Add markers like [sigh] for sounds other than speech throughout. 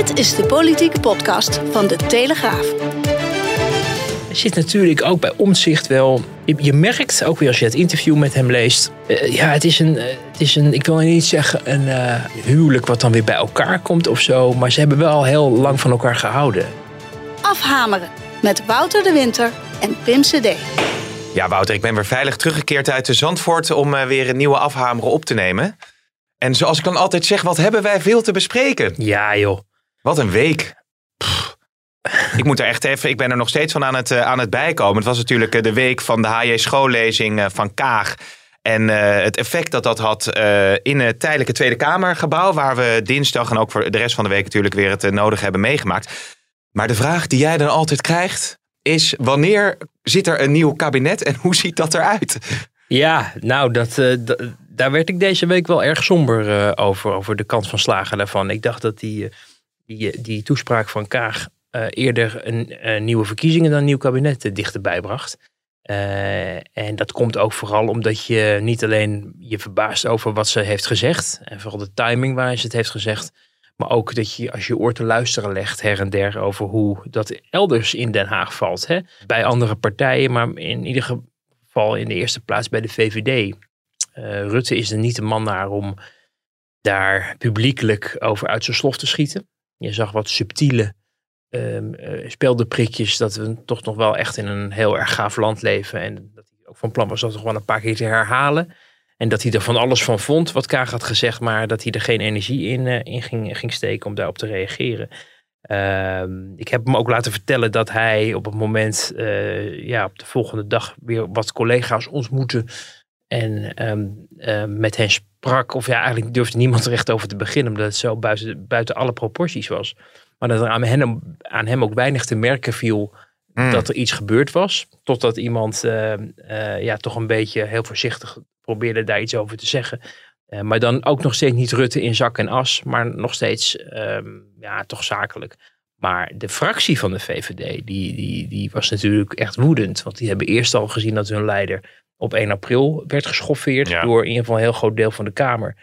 Dit is de politieke podcast van de Telegraaf. Er zit natuurlijk ook bij omzicht wel. Je, je merkt ook weer als je het interview met hem leest. eh, ja, het is een, eh, het is een. Ik wil niet zeggen een eh, huwelijk wat dan weer bij elkaar komt of zo. Maar ze hebben wel heel lang van elkaar gehouden. Afhameren met Wouter de Winter en Pim CD. Ja, Wouter, ik ben weer veilig teruggekeerd uit de Zandvoort om eh, weer een nieuwe afhameren op te nemen. En zoals ik dan altijd zeg, wat hebben wij veel te bespreken? Ja, joh. Wat een week. Ik moet er echt even, ik ben er nog steeds van aan het, eh, aan het bijkomen. Het was natuurlijk eh, de week van de HJ schoollezing eh, van Kaag. En het effect dat dat had in het tijdelijke Tweede Kamergebouw, waar we dinsdag en ook voor de rest van de week natuurlijk weer het nodig hebben meegemaakt. Maar de vraag die jij dan altijd krijgt, is wanneer zit er een nieuw kabinet en [laughs] hoe ziet dat eruit? Ja, nou, dat, daar werd ik deze week wel erg somber over. Over de kans van slagen daarvan. Ik dacht dat die, die, eh, die toespraak van Kaag eh, eerder een, eh, nieuwe verkiezingen dan nieuw kabinet dichterbij bracht. En dat komt ook vooral omdat je niet alleen je verbaast over wat ze heeft gezegd. En vooral de timing waar ze het heeft gezegd. Maar ook dat je als je oor te luisteren legt her en der over hoe dat elders in Den Haag valt. Hè? Bij andere partijen, maar in ieder geval in de eerste plaats bij de VVD. Rutte is er niet de man naar om daar publiekelijk over uit zijn slof te schieten. Je zag wat subtiele um, speldenprikjes dat we toch nog wel echt in een heel erg gaaf land leven. En dat hij ook van plan was dat gewoon een paar keer te herhalen. En dat hij er van alles van vond wat Kaag had gezegd, maar dat hij er geen energie in, uh, in ging, ging steken om daarop te reageren. Uh, ik heb hem ook laten vertellen dat hij op het moment, uh, ja, op de volgende dag weer wat collega's ontmoette. En uh, met hen sprak, of ja, eigenlijk durfde niemand er echt over te beginnen, omdat het zo buiten, buiten alle proporties was. Maar dat er aan hem, aan hem ook weinig te merken viel mm. dat er iets gebeurd was. Totdat iemand uh, uh, ja, toch een beetje heel voorzichtig probeerde daar iets over te zeggen. Uh, maar dan ook nog steeds niet Rutte in zak en as, maar nog steeds um, ja, toch zakelijk. Maar de fractie van de VVD, die, die, die was natuurlijk echt woedend. Want die hebben eerst al gezien dat hun leider op 1 april werd geschoffeerd ja. door in ieder geval een heel groot deel van de Kamer.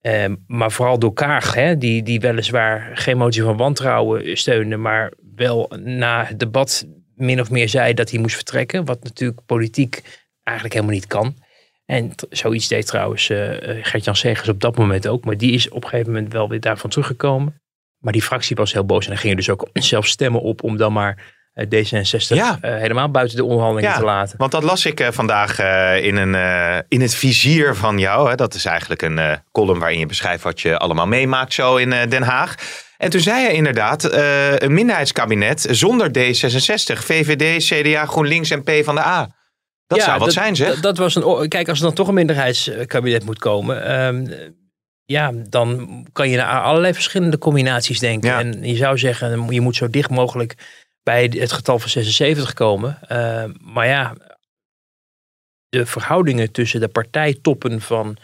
Um, maar vooral door Kaag, hè, die, die weliswaar geen motie van wantrouwen steunde, maar wel na het debat min of meer zei dat hij moest vertrekken. Wat natuurlijk politiek eigenlijk helemaal niet kan. En zoiets deed trouwens uh, Gert-Jan Segers op dat moment ook. Maar die is op een gegeven moment wel weer daarvan teruggekomen. Maar die fractie was heel boos. En dan ging er dus ook zelf stemmen op om dan maar D66 ja. uh, helemaal buiten de onderhandelingen ja, te laten. Want dat las ik uh, vandaag uh, in, een, in het vizier van jou. Hè. Dat is eigenlijk een column waarin je beschrijft wat je allemaal meemaakt zo in Den Haag. En toen zei je inderdaad een minderheidskabinet zonder D66, VVD, CDA, GroenLinks en PvdA. Dat ja, zou wat dat, zijn, zeg. Dat, was een. Kijk, als er dan toch een minderheidskabinet moet komen. Um, ja, dan kan je naar allerlei verschillende combinaties denken. En je zou zeggen, je moet zo dicht mogelijk bij het getal van 76 komen. Uh, maar ja, de verhoudingen tussen de partijtoppen van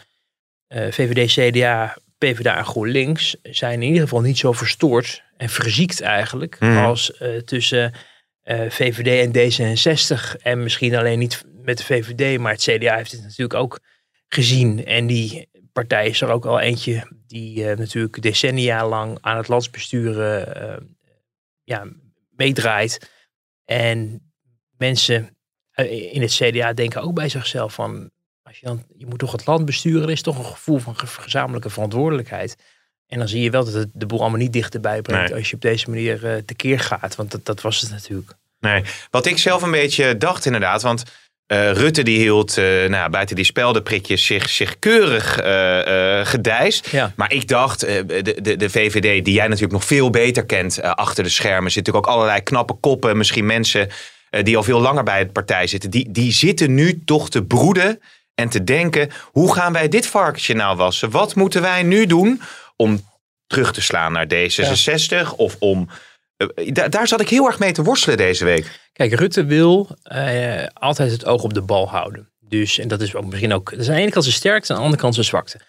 uh, VVD, CDA, PvdA en GroenLinks zijn in ieder geval niet zo verstoord en verziekt eigenlijk Mhm. mm. als uh, tussen VVD en D66. En misschien alleen niet met de VVD, maar het CDA heeft het natuurlijk ook gezien. En die partij is er ook al eentje die natuurlijk decennia lang aan het landsbesturen ja, meedraait. En mensen uh, in het CDA denken ook bij zichzelf van, als je, dan, je moet toch het land besturen, er is toch een gevoel van gezamenlijke verantwoordelijkheid. En dan zie je wel dat het de boel allemaal niet dichterbij brengt nee. als je op deze manier uh, tekeer gaat. Want dat, dat was het natuurlijk. Nee, wat ik zelf een beetje dacht inderdaad, want uh, Rutte die hield uh, nou, buiten die speldenprikjes zich, zich keurig uh, gedijst. Ja. Maar ik dacht, de, de, de VVD, die jij natuurlijk nog veel beter kent achter de schermen, zitten natuurlijk ook allerlei knappe koppen, misschien mensen die al veel langer bij het partij zitten. Die, die zitten nu toch te broeden en te denken, hoe gaan wij dit varkensje nou wassen? Wat moeten wij nu doen om terug te slaan naar D66 of om... eh, da- daar zat ik heel erg mee te worstelen deze week. Kijk, Rutte wil eh, altijd het oog op de bal houden. Dus, en dat is ook misschien ook, dat is aan de ene kant zijn sterkte, aan de andere kant zijn zwakte.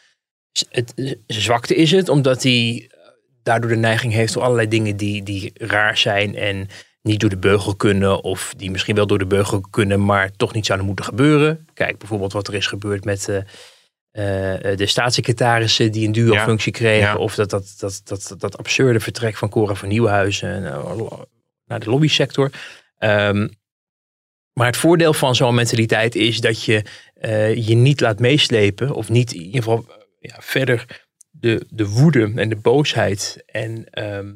Het, zijn zwakte is het omdat hij eh, daardoor de neiging heeft tot allerlei dingen die, die raar zijn en niet door de beugel kunnen. Of die misschien wel door de beugel kunnen, maar toch niet zouden moeten gebeuren. Kijk bijvoorbeeld wat er is gebeurd met eh, eh, de staatssecretarissen die een duo-functie kregen. Of dat, dat, dat, dat, dat absurde vertrek van Cora van Nieuwhuizen eh, naar de lobbysector. Ehm, maar het voordeel van zo'n mentaliteit is dat je eh, je niet laat meeslepen. Of niet in ieder geval eh, ja, verder de, de woede en de boosheid en, ehm,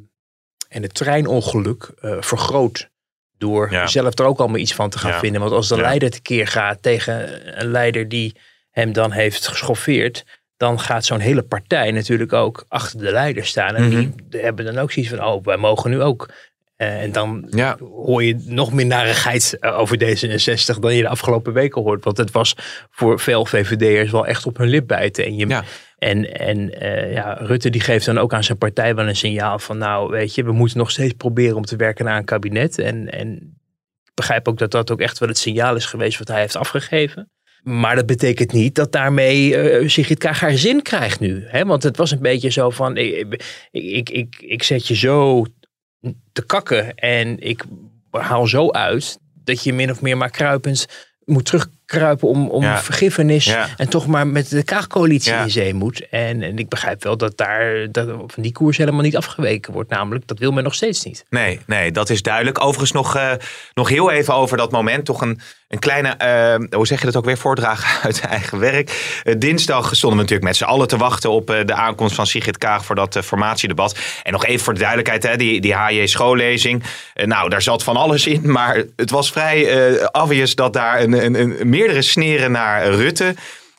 en het treinongeluk eh, vergroot. Door Ja. zelf er ook allemaal iets van te gaan Ja. vinden. Want als de leider tekeer gaat tegen een leider die hem dan heeft geschoffeerd. Dan gaat zo'n hele partij natuurlijk ook achter de leider staan. En Mhm. die hebben dan ook zoiets van, oh, wij mogen nu ook. Eh, en dan Ja. hoor je nog meer narigheid eh, over D66 dan je de afgelopen weken hoort. Want het was voor veel VVD'ers wel echt op hun lip bijten. En, je, Ja. en, en eh, ja, Rutte die geeft dan ook aan zijn partij wel een signaal van... nou, weet je, we moeten nog steeds proberen om te werken naar een kabinet. En, en ik begrijp ook dat dat ook echt wel het signaal is geweest wat hij heeft afgegeven. Maar dat betekent niet dat daarmee eh Sigrid Kaag haar zin krijgt nu. Hè? Want het was een beetje zo van, ik, ik, ik, ik, ik zet je zo te kakken en ik haal zo uit dat je min of meer maar kruipend moet terugkruipen om, om Ja. vergiffenis Ja. en toch maar met de Kaagcoalitie Ja. in zee moet. En, en ik begrijp wel dat daar dat van die koers helemaal niet afgeweken wordt. Namelijk, dat wil men nog steeds niet. Nee, nee, dat is duidelijk. Overigens nog, eh, nog heel even over dat moment. Toch een, een kleine, eh, hoe zeg je dat ook weer, voordragen [laughs] uit eigen werk. Eh, dinsdag stonden we natuurlijk met z'n allen te wachten op de aankomst van Sigrid Kaag voor dat formatiedebat. En nog even voor de duidelijkheid, hè, die, die HJ schoollezing. Nou, daar zat van alles in, [laughs] maar het was vrij obvious dat daar een, een, een, meerdere sneren naar Rutte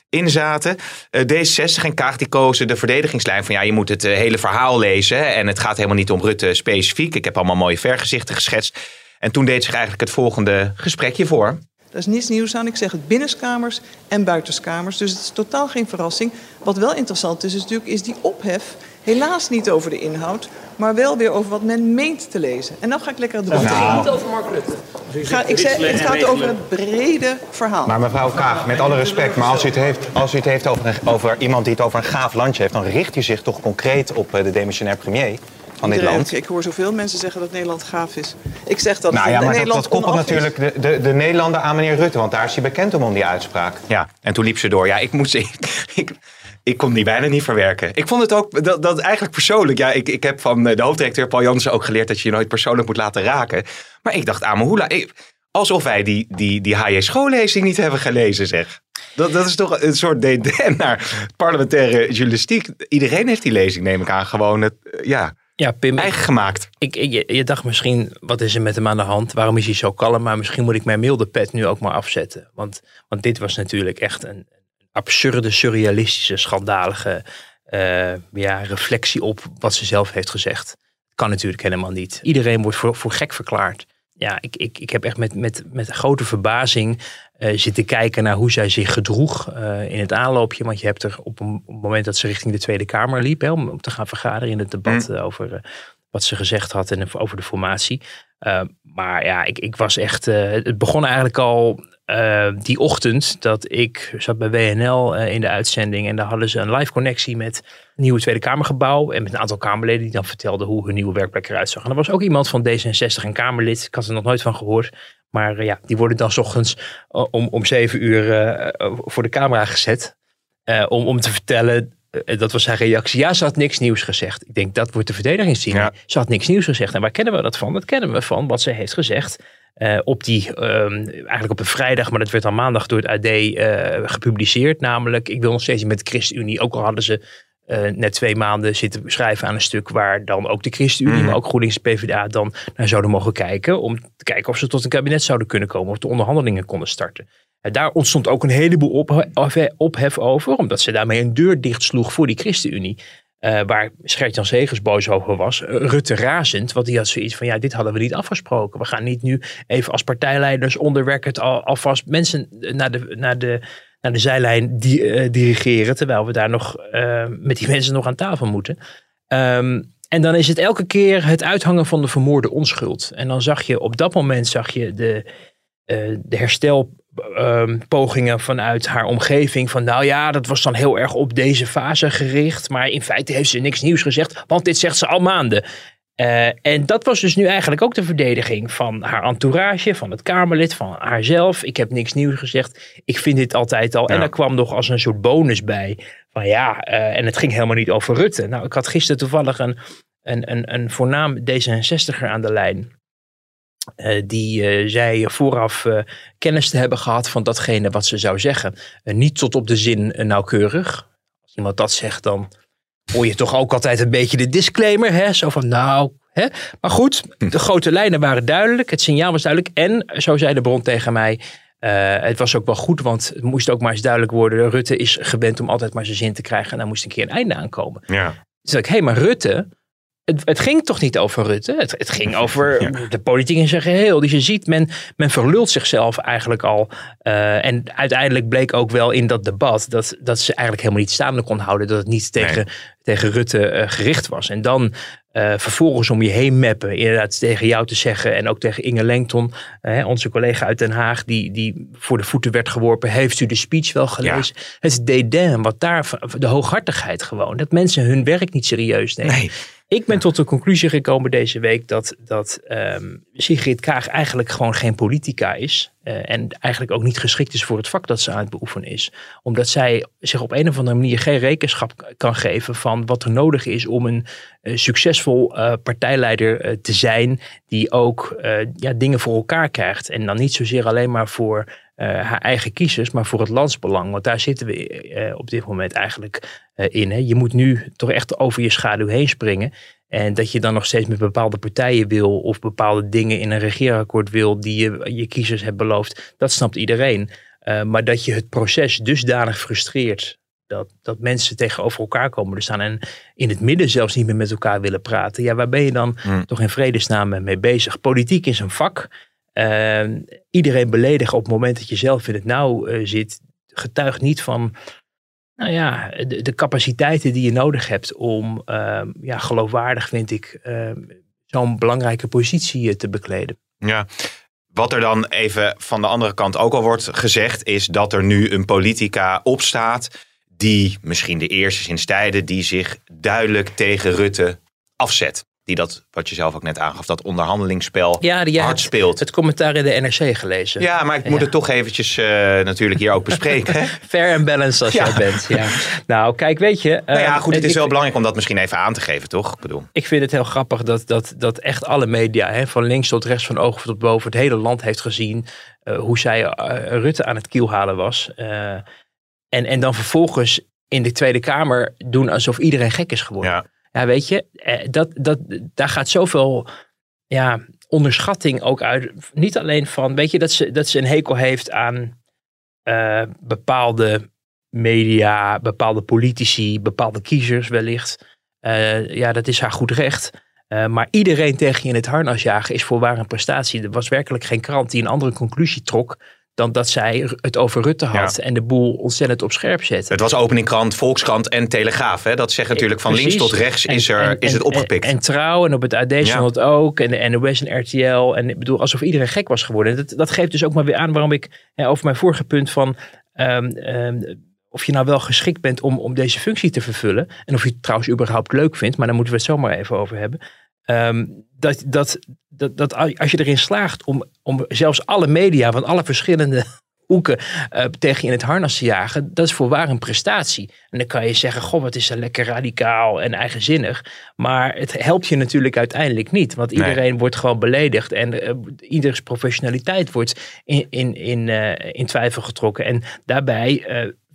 in zaten. Eh, D66 en Kaag die kozen de verdedigingslijn van ja, je moet het eh, hele verhaal lezen. En het gaat helemaal niet om Rutte specifiek. Ik heb allemaal mooie vergezichten geschetst. En toen deed zich eigenlijk het volgende gesprekje voor. Daar is niets nieuws aan. Ik zeg het binnenskamers en buitenskamers. Dus het is totaal geen verrassing. Wat wel interessant is, is natuurlijk is die ophef helaas niet over de inhoud, maar wel weer over wat men meent te lezen. En dan ga ik lekker het debat in. over Mark Rutte. Ga, ik zeg, het gaat over het brede verhaal. Maar mevrouw Kaag, met alle respect, maar als u het heeft, als u het heeft over, een- over iemand die het over een gaaf landje heeft, dan richt u zich toch concreet op eh, de demissionair premier van dit land. Ik hoor zoveel mensen zeggen dat Nederland gaaf is. Ik zeg dat Nou ja, maar dat, Nederland dat koppelt onaf is. natuurlijk de, de, de Nederlander aan meneer Rutte, want daar is hij bekend om, om die uitspraak. Ja, en toen liep ze door. Ja, ik moest. [laughs] Ik, ik, kon die bijna niet verwerken. Ik vond het ook dat, dat eigenlijk persoonlijk. Ja, ik, ik heb van eh, de hoofddirecteur Paul Jansen ook geleerd dat je je nooit persoonlijk moet laten raken. Maar ik dacht, Amahula, alsof wij die, die, die HJ schoollezing niet hebben gelezen, zeg. Dat, dat is toch een soort DDN naar parlementaire journalistiek. Iedereen heeft die lezing, neem ik aan, gewoon het, eh, ja, Ja, Pim, eigen gemaakt. Ik, ik- je, je dacht misschien, wat is er met hem aan de hand? Waarom is hij zo kalm? Maar misschien moet ik mijn milde pet nu ook maar afzetten. Want, want dit was natuurlijk echt een absurde, surrealistische, schandalige eh, ja, reflectie op wat ze zelf heeft gezegd. Kan natuurlijk helemaal niet. Iedereen wordt voor, voor gek verklaard. Ja, ik, ik, ik heb echt met, met, met grote verbazing eh, zitten kijken naar hoe zij zich gedroeg eh, in het aanloopje. Want je hebt er op, een, op het moment dat ze richting de Tweede Kamer liep, hè, om, om te gaan vergaderen in het debat eh, over wat ze gezegd had en over de formatie. Maar ja, ik, ik was echt. Het begon eigenlijk al uh, die ochtend dat ik zat bij WNL uh, in de uitzending. En daar hadden ze een live connectie met het nieuwe Tweede Kamergebouw. En met een aantal Kamerleden die dan vertelden hoe hun nieuwe werkplek eruit zag. En er was ook iemand van D66, een Kamerlid. Ik had er nog nooit van gehoord. Maar uh, ja, die worden dan ochtends om, om zeven uur voor de camera gezet. Om, om te vertellen dat was zijn reactie. Ja, ze had niks nieuws gezegd. Ik denk, dat wordt de verdedigingsteam. Ja. Ze had niks nieuws gezegd. En waar kennen we dat van? Dat kennen we van wat ze heeft gezegd. Uh, op die, um, eigenlijk op een vrijdag, maar dat werd dan maandag door het AD uh, gepubliceerd. Namelijk, ik wil nog steeds met de ChristenUnie. Ook al hadden ze uh, net twee maanden zitten schrijven aan een stuk waar dan ook de ChristenUnie, mm. maar ook GroenLinks en PvdA dan naar zouden mogen kijken. Om te kijken of ze tot een kabinet zouden kunnen komen of de onderhandelingen konden starten. En daar ontstond ook een heleboel ophef, ophef over, omdat ze daarmee een deur dichtsloeg voor die ChristenUnie. Uh, waar Gert-Jan Segers boos over was. Rutte razend, want die had zoiets van... ja, dit hadden we niet afgesproken. We gaan niet nu even als partijleiders onderwerkend... Al, alvast mensen naar de, naar de, naar de zijlijn di uh, dirigeren... terwijl we daar nog met die mensen nog aan tafel moeten. Ehm, en dan is het elke keer het uithangen van de vermoorde onschuld. En dan zag je op dat moment zag je de, uh, de herstelpogingen vanuit haar omgeving. Van nou ja, dat was dan heel erg op deze fase gericht. Maar in feite heeft ze niks nieuws gezegd. Want dit zegt ze al maanden. Uh, en dat was dus nu eigenlijk ook de verdediging van haar entourage, van het Kamerlid, van haarzelf. Ik heb niks nieuws gezegd. Ik vind dit altijd al. En er kwam nog als een soort bonus bij. Van ja, uh, en het ging helemaal niet over Rutte. Nou, ik had gisteren toevallig een, een, een, een voornaam D66er aan de lijn. Uh, die zei vooraf kennis te hebben gehad van datgene wat ze zou zeggen. niet tot op de zin nauwkeurig. Als iemand dat zegt, dan hoor je toch ook altijd een beetje de disclaimer. Hè? Zo van nou, hè? maar goed, de grote lijnen waren duidelijk. Het signaal was duidelijk. En zo zei de bron tegen mij. Uh, het was ook wel goed, want het moest ook maar eens duidelijk worden. Rutte is gewend om altijd maar zijn zin te krijgen. En daar moest een keer een einde aankomen. Ja. Dus dacht ik, hé, hey, maar Rutte, het, het, ging toch niet over Rutte? Het, het ging [laughs] over ja. de politiek in zijn geheel. Dus je ziet, men, men verlult zichzelf eigenlijk al. Uh, en uiteindelijk bleek ook wel in dat debat dat, dat ze eigenlijk helemaal niet staande kon houden. Dat het niet tegen, nee. tegen Rutte uh, gericht was. En dan uh, vervolgens om je heen mappen, inderdaad tegen jou te zeggen. En ook tegen Inge Lengton, onze collega uit Den Haag, die, die voor de voeten werd geworpen. Heeft u de speech wel gelezen? Ja. Het dédain, wat daar, de hooghartigheid gewoon. Dat mensen hun werk niet serieus nemen. Nee. Ik ben tot de conclusie gekomen deze week dat, dat um, Sigrid Kaag eigenlijk gewoon geen politica is. Uh, en eigenlijk ook niet geschikt is voor het vak dat ze aan het beoefenen is. Omdat zij zich op een of andere manier geen rekenschap kan geven van wat er nodig is om een uh, succesvol uh, partijleider te zijn. Die ook ja, dingen voor elkaar krijgt. En dan niet zozeer alleen maar voor haar eigen kiezers, maar voor het landsbelang. Want daar zitten we uh, op dit moment eigenlijk uh, in. Hè. Je moet nu toch echt over je schaduw heen springen. En dat je dan nog steeds met bepaalde partijen wil of bepaalde dingen in een regeerakkoord wil die je je kiezers hebt beloofd, dat snapt iedereen. maar dat je het proces dusdanig frustreert dat, dat mensen tegenover elkaar komen te staan en in het midden zelfs niet meer met elkaar willen praten. Ja, waar ben je dan hmm. toch in vredesnaam mee bezig? Politiek is een vak. Uh, iedereen beledigen op het moment dat je zelf in het nauw uh, zit, getuigt niet van nou ja, de, de, capaciteiten die je nodig hebt om uh, ja, geloofwaardig, vind ik, zo'n belangrijke positie te bekleden. Ja, wat er dan even van de andere kant ook al wordt gezegd, is dat er nu een politica opstaat die misschien de eerste sinds tijden die zich duidelijk tegen Rutte afzet die dat, wat je zelf ook net aangaf, dat onderhandelingsspel ja, die hard speelt. Het commentaar in de NRC gelezen. Ja, maar ik moet ja. het toch eventjes uh, natuurlijk hier ook bespreken. [laughs] Fair and balanced als jij bent. Ja. Nou, kijk, weet je... Nou ja, goed, het is wel belangrijk om dat misschien even aan te geven, toch? Ik bedoel. Ik vind het heel grappig dat, dat, dat echt alle media, hè, van links tot rechts, van ogen tot boven, het hele land heeft gezien uh, hoe zij Rutte aan het kielhalen was. en, en dan vervolgens in de Tweede Kamer doen alsof iedereen gek is geworden. Ja. Ja, weet je, dat, dat, daar gaat zoveel ja, onderschatting ook uit. Niet alleen van, weet je, dat ze, dat ze een hekel heeft aan uh, bepaalde media, bepaalde politici, bepaalde kiezers wellicht. Uh, ja, dat is haar goed recht. Maar iedereen tegen je in het harnas jagen is voorwaar een prestatie. Er was werkelijk geen krant die een andere conclusie trok dan dat zij het over Rutte had ja. en de boel ontzettend op scherp zette. Het was openingkrant, Volkskrant en Telegraaf. Hè? Dat zegt natuurlijk van Precies. links tot rechts is, er, en, is het opgepikt. En, en, Trouw en op het AD stond ja. het ook. En de NOS en RTL. En ik bedoel, alsof iedereen gek was geworden. Dat, dat geeft dus ook maar weer aan waarom ik ja, over mijn vorige punt van... Um, um, of je nou wel geschikt bent om, om deze functie te vervullen. En of je het trouwens überhaupt leuk vindt. Maar daar moeten we het zomaar even over hebben. Um, dat, dat, dat, dat als je erin slaagt om, om zelfs alle media van alle verschillende [laughs] hoeken uh, tegen je in het harnas te jagen, dat is voorwaar een prestatie. En dan kan je zeggen, goh, wat is er lekker radicaal en eigenzinnig. Maar het helpt je natuurlijk uiteindelijk niet, want iedereen nee. wordt gewoon beledigd en uh, ieders professionaliteit wordt in, in, in, uh, in twijfel getrokken. En daarbij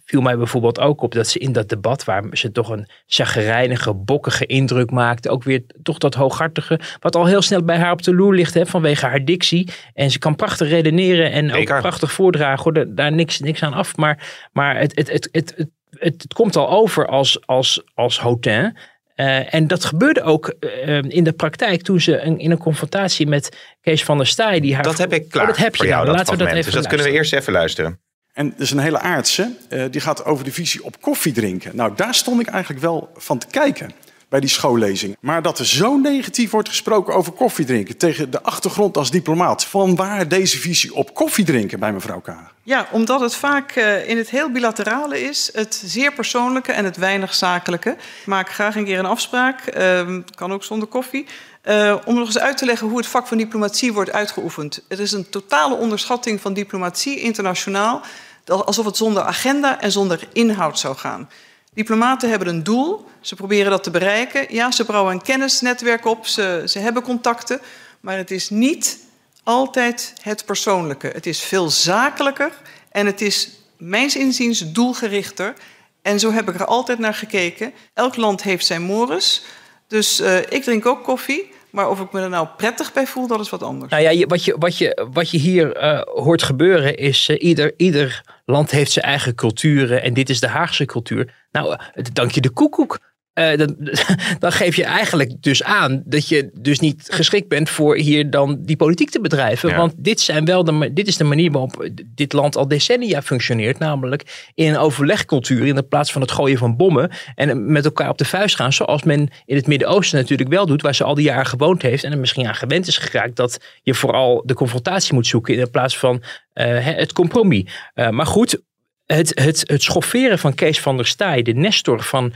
viel mij bijvoorbeeld ook op dat ze in dat debat, waar ze toch een chagrijnige, bokkige indruk maakte, ook weer toch dat hooghartige, wat al heel snel bij haar op de loer ligt, hè, vanwege haar dictie. En ze kan prachtig redeneren en Zeker. ook prachtig voordragen, hoor, daar niks, niks aan af. Maar, maar het, het, het, het, het, het, het komt al over als, als, als hotin. Uh, en dat gebeurde ook uh, in de praktijk toen ze een, in een confrontatie met Kees van der Staaij. Die haar dat heb ik klaar. Oh, dat heb je voor jou, nou. dat Laten we dat even Dus dat luisteren. kunnen we eerst even luisteren. En er is een hele aardse, uh, die gaat over de visie op koffie drinken. Nou, daar stond ik eigenlijk wel van te kijken. bij die schoollezing. Maar dat er zo negatief wordt gesproken over koffiedrinken... tegen de achtergrond als diplomaat. Van waar deze visie op koffiedrinken bij mevrouw Kaag? Ja, omdat het vaak uh, in het heel bilaterale is. Het zeer persoonlijke en het weinig zakelijke. Maak graag een keer een afspraak. Uh, kan ook zonder koffie. Uh, om nog eens uit te leggen hoe het vak van diplomatie wordt uitgeoefend. Het is een totale onderschatting van diplomatie internationaal. Alsof het zonder agenda en zonder inhoud zou gaan. Diplomaten hebben een doel, ze proberen dat te bereiken. Ja, ze bouwen een kennisnetwerk op, ze, ze hebben contacten. Maar het is niet altijd het persoonlijke. Het is veel zakelijker en het is mijns inziens doelgerichter. En zo heb ik er altijd naar gekeken. Elk land heeft zijn mores. Dus uh, ik drink ook koffie. Maar of ik me er nou prettig bij voel, dat is wat anders. Nou ja, wat je, wat je, wat je hier uh, hoort gebeuren is... Uh, ieder, ieder land heeft zijn eigen culturen. En dit is de Haagse cultuur. Nou, dank je de koekoek. Uh, dan, [laughs] dan, geef je eigenlijk dus aan dat je dus niet geschikt bent voor hier dan die politiek te bedrijven. Ja. Want dit, zijn wel de, dit is de manier waarop dit land al decennia functioneert. Namelijk in een overlegcultuur in de plaats van het gooien van bommen. En met elkaar op de vuist gaan. Zoals men in het Midden-Oosten natuurlijk wel doet. Waar ze al die jaren gewoond heeft. En er misschien aan gewend is geraakt dat je vooral de confrontatie moet zoeken. In plaats van uh, het compromis. Uh, maar goed, het, het, het schofferen van Kees van der Staaij, de nestor van uh,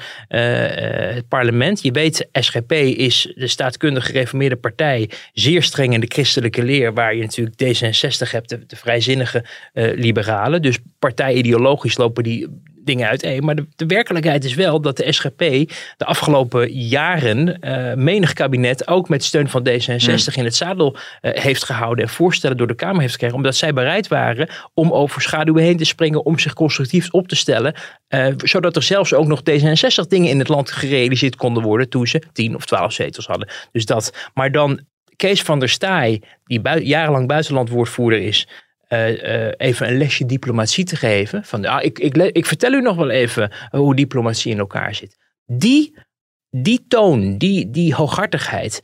het parlement. Je weet, SGP is de staatkundig gereformeerde partij, zeer streng in de christelijke leer, waar je natuurlijk D66 hebt, de, vrijzinnige uh, liberalen. Dus partijideologisch lopen die dingen uiteen. Maar de, de, werkelijkheid is wel dat de SGP de afgelopen jaren uh, menig kabinet ook met steun van D66 in het zadel uh, heeft gehouden en voorstellen door de Kamer heeft gekregen. Omdat zij bereid waren om over schaduwen heen te springen, om zich constructief op te stellen. Uh, zodat er zelfs ook nog D66 dingen in het land gerealiseerd konden worden toen ze 10 of 12 zetels hadden. Dus dat, maar dan Kees van der Staaij, die bui jarenlang buitenlandwoordvoerder is, uh, uh, even een lesje diplomatie te geven. Van, ja, ik, ik, ik vertel u nog wel even hoe diplomatie in elkaar zit. Die, die toon, die, die hooghartigheid.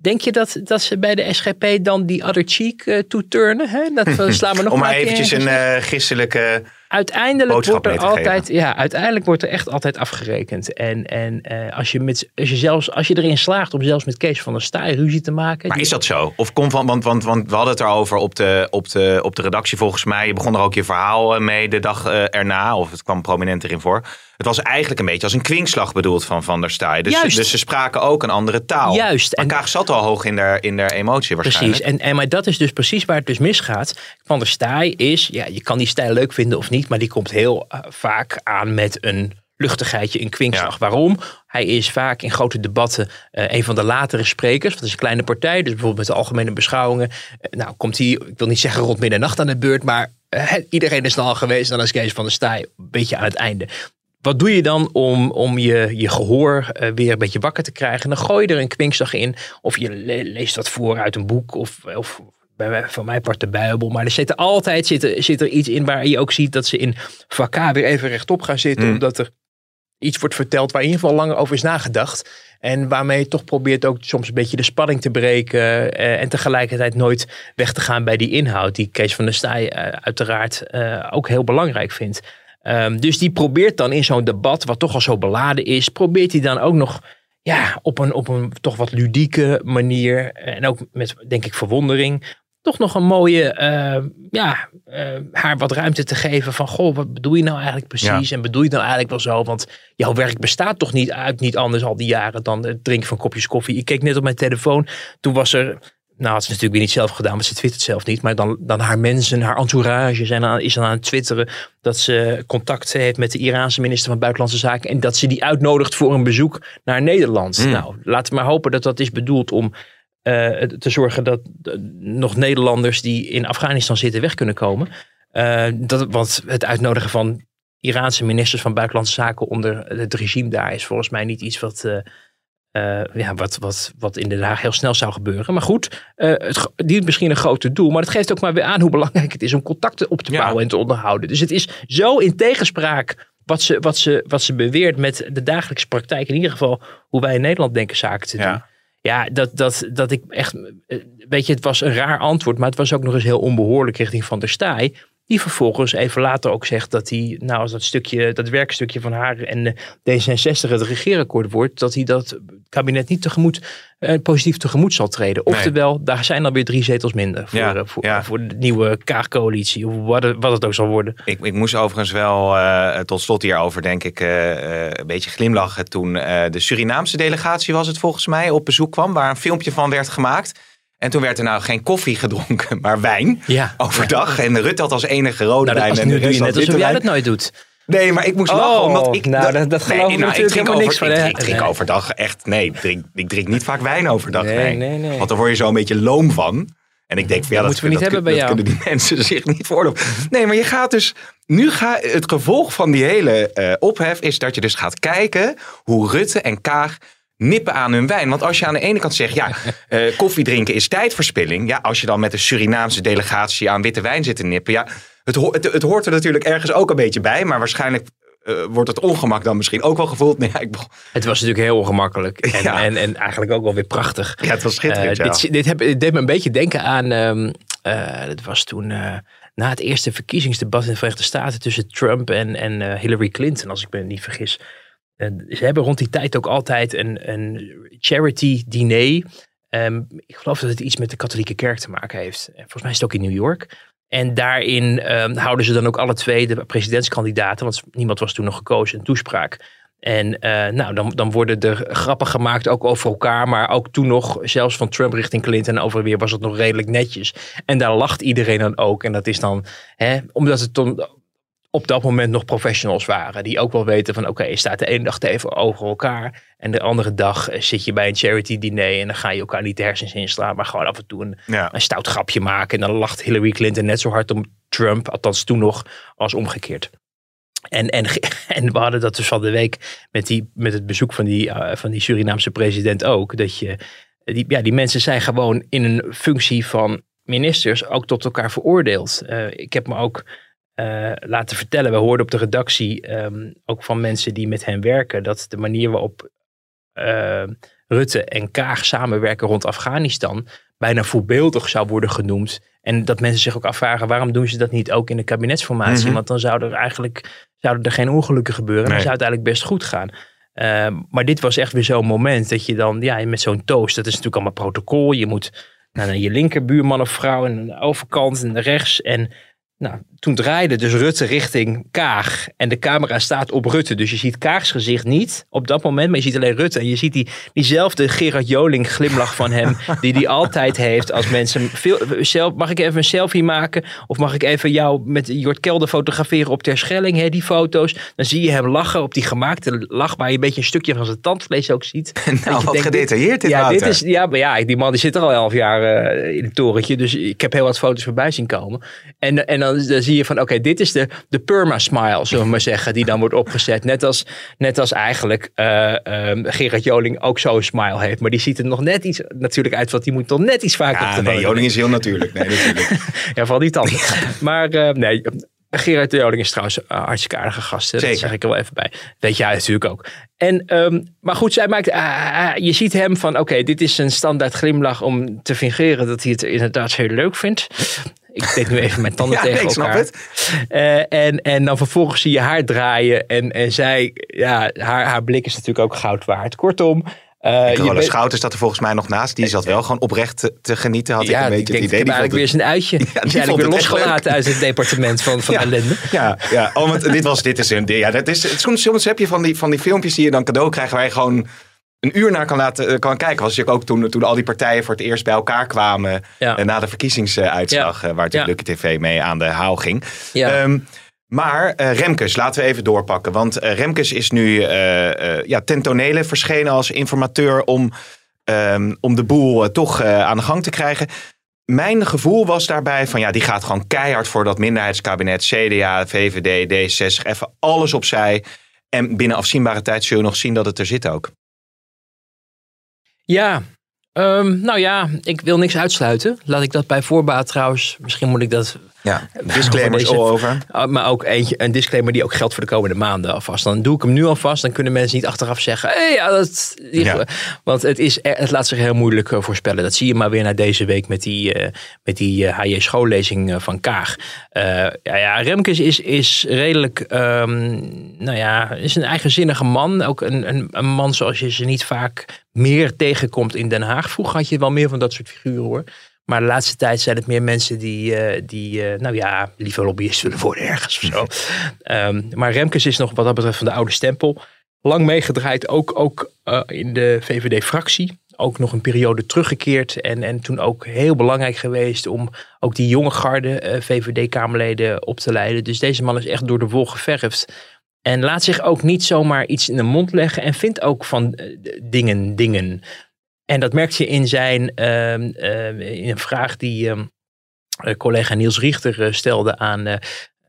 Denk je dat, dat ze bij de SGP dan die other cheek uh, toeturnen? Hè? Dat [laughs] slaan we nog Om maar eventjes een gistelijke uiteindelijk wordt er altijd, ja, uiteindelijk wordt er echt altijd afgerekend. En, en uh, als, je met, als, je zelfs, als je erin slaagt om zelfs met Kees van der Staaij ruzie te maken. Maar is dat zo? Of komt van, want, want, want we hadden het erover op de, op, de, op de redactie volgens mij. Je begon er ook je verhaal mee de dag uh, erna, of het kwam prominent erin voor. Het was eigenlijk een beetje als een kwinkslag bedoeld van Van der Staaij. Dus, Juist. dus ze spraken ook een andere taal. Juist. Maar Kaag zat al hoog in de, in de emotie waarschijnlijk. Precies. En, en, maar dat is dus precies waar het dus misgaat. Van der Staaij is, ja, je kan die stijl leuk vinden of niet, maar die komt heel uh, vaak aan met een luchtigheidje, een kwinkslag. Ja. Waarom? Hij is vaak in grote debatten uh, een van de latere sprekers. Want het is een kleine partij, dus bijvoorbeeld met de algemene beschouwingen. Uh, nou, komt hij, ik wil niet zeggen rond middernacht aan de beurt, maar uh, iedereen is er al geweest. En dan is Kees van der Staaij een beetje aan het einde. Wat doe je dan om, om je, je gehoor weer een beetje wakker te krijgen? Dan gooi je er een kwinkslag in. Of je le leest wat voor uit een boek. Of, of bij, van mij part de Bijbel. Maar er zit er altijd zit er, zit er iets in waar je ook ziet dat ze in vakka weer even rechtop gaan zitten. Mm. Omdat er iets wordt verteld waar in ieder geval langer over is nagedacht. En waarmee je toch probeert ook soms een beetje de spanning te breken. Uh, en tegelijkertijd nooit weg te gaan bij die inhoud. Die Kees van der Staaij uh, uiteraard uh, ook heel belangrijk vindt. Um, dus die probeert dan in zo'n debat, wat toch al zo beladen is, probeert hij dan ook nog ja, op, een, op een toch wat ludieke manier. En ook met, denk ik, verwondering. Toch nog een mooie, uh, ja, uh, haar wat ruimte te geven van, goh, wat bedoel je nou eigenlijk precies? Ja. En bedoel je nou eigenlijk wel zo? Want jouw werk bestaat toch niet uit, niet anders al die jaren dan het drinken van kopjes koffie. Ik keek net op mijn telefoon, toen was er nou, had ze natuurlijk weer niet zelf gedaan, want ze twittert zelf niet. Maar dan, dan haar mensen, haar entourage zijn aan, is dan aan het twitteren dat ze contact heeft met de Iraanse minister van Buitenlandse Zaken. En dat ze die uitnodigt voor een bezoek naar Nederland. Mm. Nou, laten we maar hopen dat dat is bedoeld om te zorgen dat uh, nog Nederlanders die in Afghanistan zitten weg kunnen komen. Uh, dat, want het uitnodigen van Iraanse ministers van Buitenlandse Zaken onder het regime daar is volgens mij niet iets wat uh, ja, wat, wat, wat in Den Haag heel snel zou gebeuren. Maar goed, uh, het dient misschien een groter doel. Maar het geeft ook maar weer aan hoe belangrijk het is om contacten op te bouwen ja. en te onderhouden. Dus het is zo in tegenspraak wat ze, wat, ze, wat ze beweert met de dagelijkse praktijk. In ieder geval hoe wij in Nederland denken zaken te doen. Ja, ja dat, dat, dat ik echt... Weet je, het was een raar antwoord. Maar het was ook nog eens heel onbehoorlijk richting Van der Staaij. Die vervolgens even later ook zegt dat hij, nou als dat stukje, dat werkstukje van haar en de D66 het regeerakkoord wordt, dat hij dat kabinet niet tegemoet, eh, positief tegemoet zal treden. Nee. Oftewel, daar zijn alweer drie zetels minder voor, Ja, eh, voor, ja. voor de nieuwe Kaag-coalitie, of wat het, wat het ook zal worden. Ik, ik moest overigens wel eh, tot slot hierover, denk ik, eh, een beetje glimlachen. Toen de Surinaamse delegatie, was het volgens mij, op bezoek kwam. Waar een filmpje van werd gemaakt. En toen werd er nou geen koffie gedronken, maar wijn. Ja. Overdag. En Rutte had als enige rode Nou, dat, wijn. als, en nu doe je net alsof jij dat nooit doet. Nee, maar ik moest Oh, lachen. Omdat ik, nou, dat- dat geloven we nou, natuurlijk ik drink helemaal over, niks van, Ik drink, ik drink Nee. overdag echt, nee, ik drink, ik drink niet vaak wijn overdag. Nee, Nee, nee. Want dan word je zo een beetje loom van. En ik denk van ja, dat, moeten we niet dat, hebben bij dat jou. kunnen die [laughs] mensen zich niet veroorloven. Nee, maar je gaat dus, nu ga het gevolg van die hele eh, ophef is dat je dus gaat kijken hoe Rutte en Kaag nippen aan hun wijn. Want als je aan de ene kant zegt, ja, [laughs] eh, koffie drinken is tijdverspilling. Ja, als je dan met een Surinaamse delegatie aan witte wijn zit te nippen. Ja, het, ho- het, het hoort er natuurlijk ergens ook een beetje bij. Maar waarschijnlijk eh, wordt het ongemak dan misschien ook wel gevoeld. [laughs] Nee, ja, ik, Het was natuurlijk heel ongemakkelijk. En, Ja. en, en eigenlijk ook wel weer prachtig. ja, het was schitterend, Eh, ja. dit, dit, heb, dit deed me een beetje denken aan. ehm eh, dat was toen na het eerste verkiezingsdebat in de Verenigde Staten tussen Trump en, en Hillary Clinton, als ik me niet vergis. Ze hebben rond die tijd ook altijd een, een charity diner. Ehm, ik geloof dat het iets met de katholieke kerk te maken heeft. En volgens mij is het ook in New York. En daarin ehm, houden ze dan ook alle twee de presidentskandidaten, want niemand was toen nog gekozen, een toespraak. En eh, nou, dan, dan worden er grappen gemaakt ook over elkaar. Maar ook toen nog, zelfs van Trump richting Clinton over weer, was het nog redelijk netjes. En daar lacht iedereen dan ook. En dat is dan, hè, omdat het dan op dat moment nog professionals waren. Die ook wel weten van, oké, je staat de ene dag tegenover elkaar. En de andere dag eh, zit je bij een charity diner. En dan ga je elkaar niet de hersens inslaan. Maar gewoon af en toe een, Ja. een stout grapje maken. En dan lacht Hillary Clinton net zo hard om Trump, althans toen nog, als omgekeerd. En, en, [laughs] en we hadden dat dus van de week met, die, met het bezoek van die, eh, van die Surinaamse president ook. Dat je, die, ja, die mensen zijn gewoon in een functie van ministers ook tot elkaar veroordeeld. Eh, ik heb me ook eh, laten vertellen, we hoorden op de redactie ehm, ook van mensen die met hen werken, dat de manier waarop eh, Rutte en Kaag samenwerken rond Afghanistan bijna voorbeeldig zou worden genoemd. En dat mensen zich ook afvragen, waarom doen ze dat niet ook in de kabinetsformatie? Mhm. Want dan zouden er eigenlijk zouden er geen ongelukken gebeuren. En Nee. dan zou het eigenlijk best goed gaan. Eh, maar dit was echt weer zo'n moment dat je dan, ja, met zo'n toast, dat is natuurlijk allemaal protocol. Je moet naar je linkerbuurman of vrouw en aan de overkant en rechts. En nou, toen draaide dus Rutte richting Kaag. En de camera staat op Rutte. Dus je ziet Kaags gezicht niet op dat moment. Maar je ziet alleen Rutte. En je ziet die, diezelfde Gerard Joling glimlach van hem. [laughs] die die altijd heeft als mensen... Veel, zelf, mag ik even een selfie maken? Of mag ik even jou met Jort Kelder fotograferen op Terschelling? Hè, die foto's. Dan zie je hem lachen op die gemaakte lach. Waar je een beetje een stukje van zijn tandvlees ook ziet. [laughs] Nou, wat denkt, gedetailleerd dit, ja, dit is, ja, maar ja, die man die zit er al elf jaar eh, in het torentje. Dus ik heb heel wat foto's voorbij zien komen. En, en dan, dan zie je van, oké, dit is de, de perma-smile, zullen we maar zeggen, die dan wordt opgezet. Net als, net als eigenlijk eh, ehm, Gerard Joling ook zo'n smile heeft. Maar die ziet er nog net iets natuurlijk uit, want die moet nog net iets vaker op Ja, de nee. Joling is heel natuurlijk. Nee, natuurlijk. [laughs] Ja, vooral die tanden. maar eh, nee, Gerard de Joling is trouwens een hartstikke aardige gast. hè. Dat zeg ik er wel even bij. Weet jij natuurlijk ook. En, ehm, maar goed, zij maakt, ah, je ziet hem van, oké, dit is een standaard glimlach om te fingeren dat hij het inderdaad heel leuk vindt. Ik deed nu even mijn tanden [laughs] Ja, tegen nee, ik snap elkaar. het. Eh, en, en dan vervolgens zie je haar draaien. En, en zij, ja, haar, haar blik is natuurlijk ook goud waard. Kortom. eh, je Carola Schouten staat er volgens mij nog naast. Die zat wel gewoon oprecht te, te genieten. Had ik een beetje het denkt, idee. ik heb eigenlijk weer een uitje. [laughs] die die vond weer het losgelaten uit het [laughs] departement van, van Ja. ellende. Ja, ja. Oh, want dit, was, dit is een. Ja, dat is, soms, soms heb je van die, van die filmpjes die je dan cadeau krijgt. waar je gewoon een uur naar kan, laten, eh, kan kijken. Was natuurlijk ook toen, toen al die partijen voor het eerst bij elkaar kwamen. Ja. eh, na de verkiezingsuitslag. eh, waar natuurlijk Lukke TV mee aan de haal ging. Ja. Ehm, maar Remkes, laten we even doorpakken. Want Remkes is nu eh, ja, ten tonele verschenen als informateur om, ehm, om de boel toch aan de gang te krijgen. Mijn gevoel was daarbij van ja, die gaat gewoon keihard voor dat minderheidskabinet. CDA, VVD, D66, even alles opzij. En binnen afzienbare tijd zullen we nog zien dat het er zit ook. Ja, Ehm, nou ja, ik wil niks uitsluiten. Laat ik dat bij voorbaat trouwens. Misschien moet ik dat. Ja, [laughs] disclaimers Deze- all over. Ah, Maar ook eentje, een disclaimer die ook geldt voor de komende maanden alvast. Dan doe ik hem nu alvast. Dan kunnen mensen niet achteraf zeggen. Hé, ja, dat. Ja. Want het, is, het laat zich heel moeilijk eh, voorspellen. Dat zie je maar weer na deze week met die, eh, met die eh, HJ schoollezing eh, van Kaag. Eh, ja, ja, Remkes is, is redelijk. ehm, nou ja, is een eigenzinnige man. Ook een, een, een man zoals je ze niet vaak meer tegenkomt in Den Haag. Vroeger had je wel meer van dat soort figuren hoor. Maar de laatste tijd zijn het meer mensen die, eh, die eh, nou ja, liever lobbyist willen worden ergens of zo. [laughs] Ehm, maar Remkes is nog wat dat betreft van de oude stempel. Lang meegedraaid, ook, ook eh, in de VVD-fractie. Ook nog een periode teruggekeerd. En, en toen ook heel belangrijk geweest om ook die jonge garde VVD-Kamerleden op te leiden. Dus deze man is echt door de wol geverfd. En laat zich ook niet zomaar iets in de mond leggen. En vindt ook van eh, dingen dingen. En dat merk je in zijn ehm, ehm, in een vraag die ehm, eh, collega Niels Richter eh, stelde aan,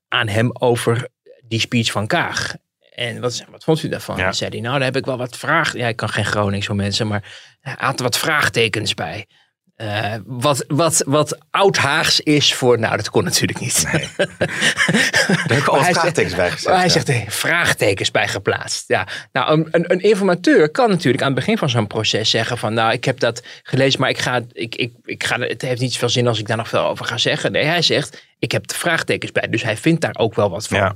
aan hem over die speech van Kaag. En wat, wat vond u daarvan? Ja. Zei hij, nou, daar heb ik wel wat vragen. Ja, ik kan geen Gronings voor mensen, maar hij had er wat vraagtekens bij. Eh, wat, wat, wat oud-Haags is voor. Nou, dat kon natuurlijk niet. [laughs] Daar heb ik al vraagtekens bij gezet. Hij ja. zegt er vraagtekens bij geplaatst. Ja. Nou, een, een, een informateur kan natuurlijk aan het begin van zo'n proces zeggen van nou, ik heb dat gelezen, maar ik ga, ik, ik, ik ga, het heeft niet zoveel zin als ik daar nog veel over ga zeggen. Nee, hij zegt, ik heb de vraagtekens bij. Dus hij vindt daar ook wel wat van. Ja.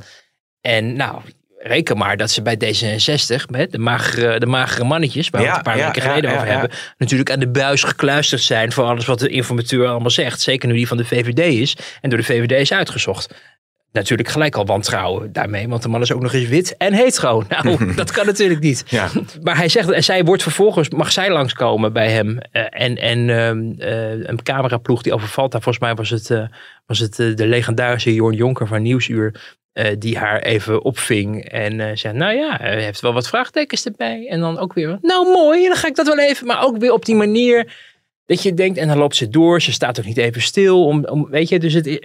En nou, reken maar dat ze bij D66, met de magere, de magere mannetjes, waar we Ja, het een paar ja, weken geleden ja, over hebben, natuurlijk aan de buis gekluisterd zijn voor alles wat de informateur allemaal zegt. Zeker nu die van de VVD is en door de VVD is uitgezocht. Natuurlijk gelijk al wantrouwen daarmee, want de man is ook nog eens wit en hetero. [laughs] Nou, [laughs] dat kan natuurlijk niet. Maar hij zegt, en zij wordt vervolgens, mag zij langskomen bij hem. eh, en en ehm, eh, een cameraploeg die overvalt daar. Volgens mij was het, eh, was het de legendarische Jorn Jonker van Nieuwsuur. Eh, die haar even opving. En eh zei, nou ja, hij heeft wel wat vraagtekens erbij. En dan ook weer, nou mooi, dan ga ik dat wel even. Maar ook weer op die manier dat je denkt, en dan loopt ze door. Ze staat ook niet even stil. Om, om, weet je, dus het, ik,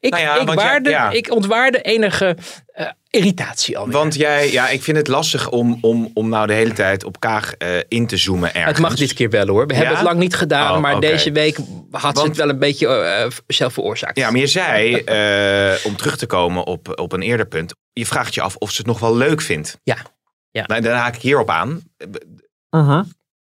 ik, Nou ja, ik, jij- waarde, ja. ik ontwaarde enige eh, irritatie alweer. Want jij, ja, ik vind het lastig om, om, om nou de hele tijd op Kaag eh, in te zoomen ergens. Het mag dit keer wel hoor. We hebben het lang niet gedaan, Oh, maar deze week had ze het wel een beetje eh, zelf veroorzaakt. Ja, maar je zei, eh, om terug te komen op, op een eerder punt, je vraagt je af of ze het nog wel leuk vindt. Ja. Ja. Nou, daar haak ik hierop aan.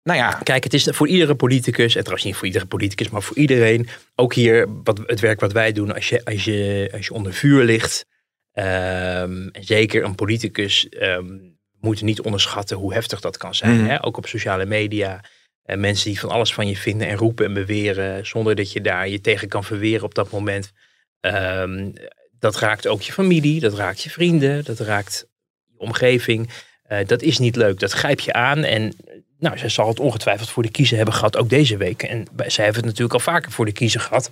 Nou ja, Kijk, het is voor iedere politicus, en trouwens niet voor iedere politicus, maar voor iedereen, ook hier wat, het werk wat wij doen, als je, als je, als je onder vuur ligt, ehm, en zeker een politicus, ehm moet niet onderschatten hoe heftig dat kan zijn. Mhm. Hè? Ook op sociale media. Eh, mensen die van alles van je vinden en roepen en beweren, zonder dat je daar je tegen kan verweren op dat moment. Ehm, dat raakt ook je familie, dat raakt je vrienden, dat raakt je omgeving. Eh, dat is niet leuk, dat grijp je aan. En nou, zij zal het ongetwijfeld voor de kiezer hebben gehad, ook deze week. En zij heeft het natuurlijk al vaker voor de kiezer gehad.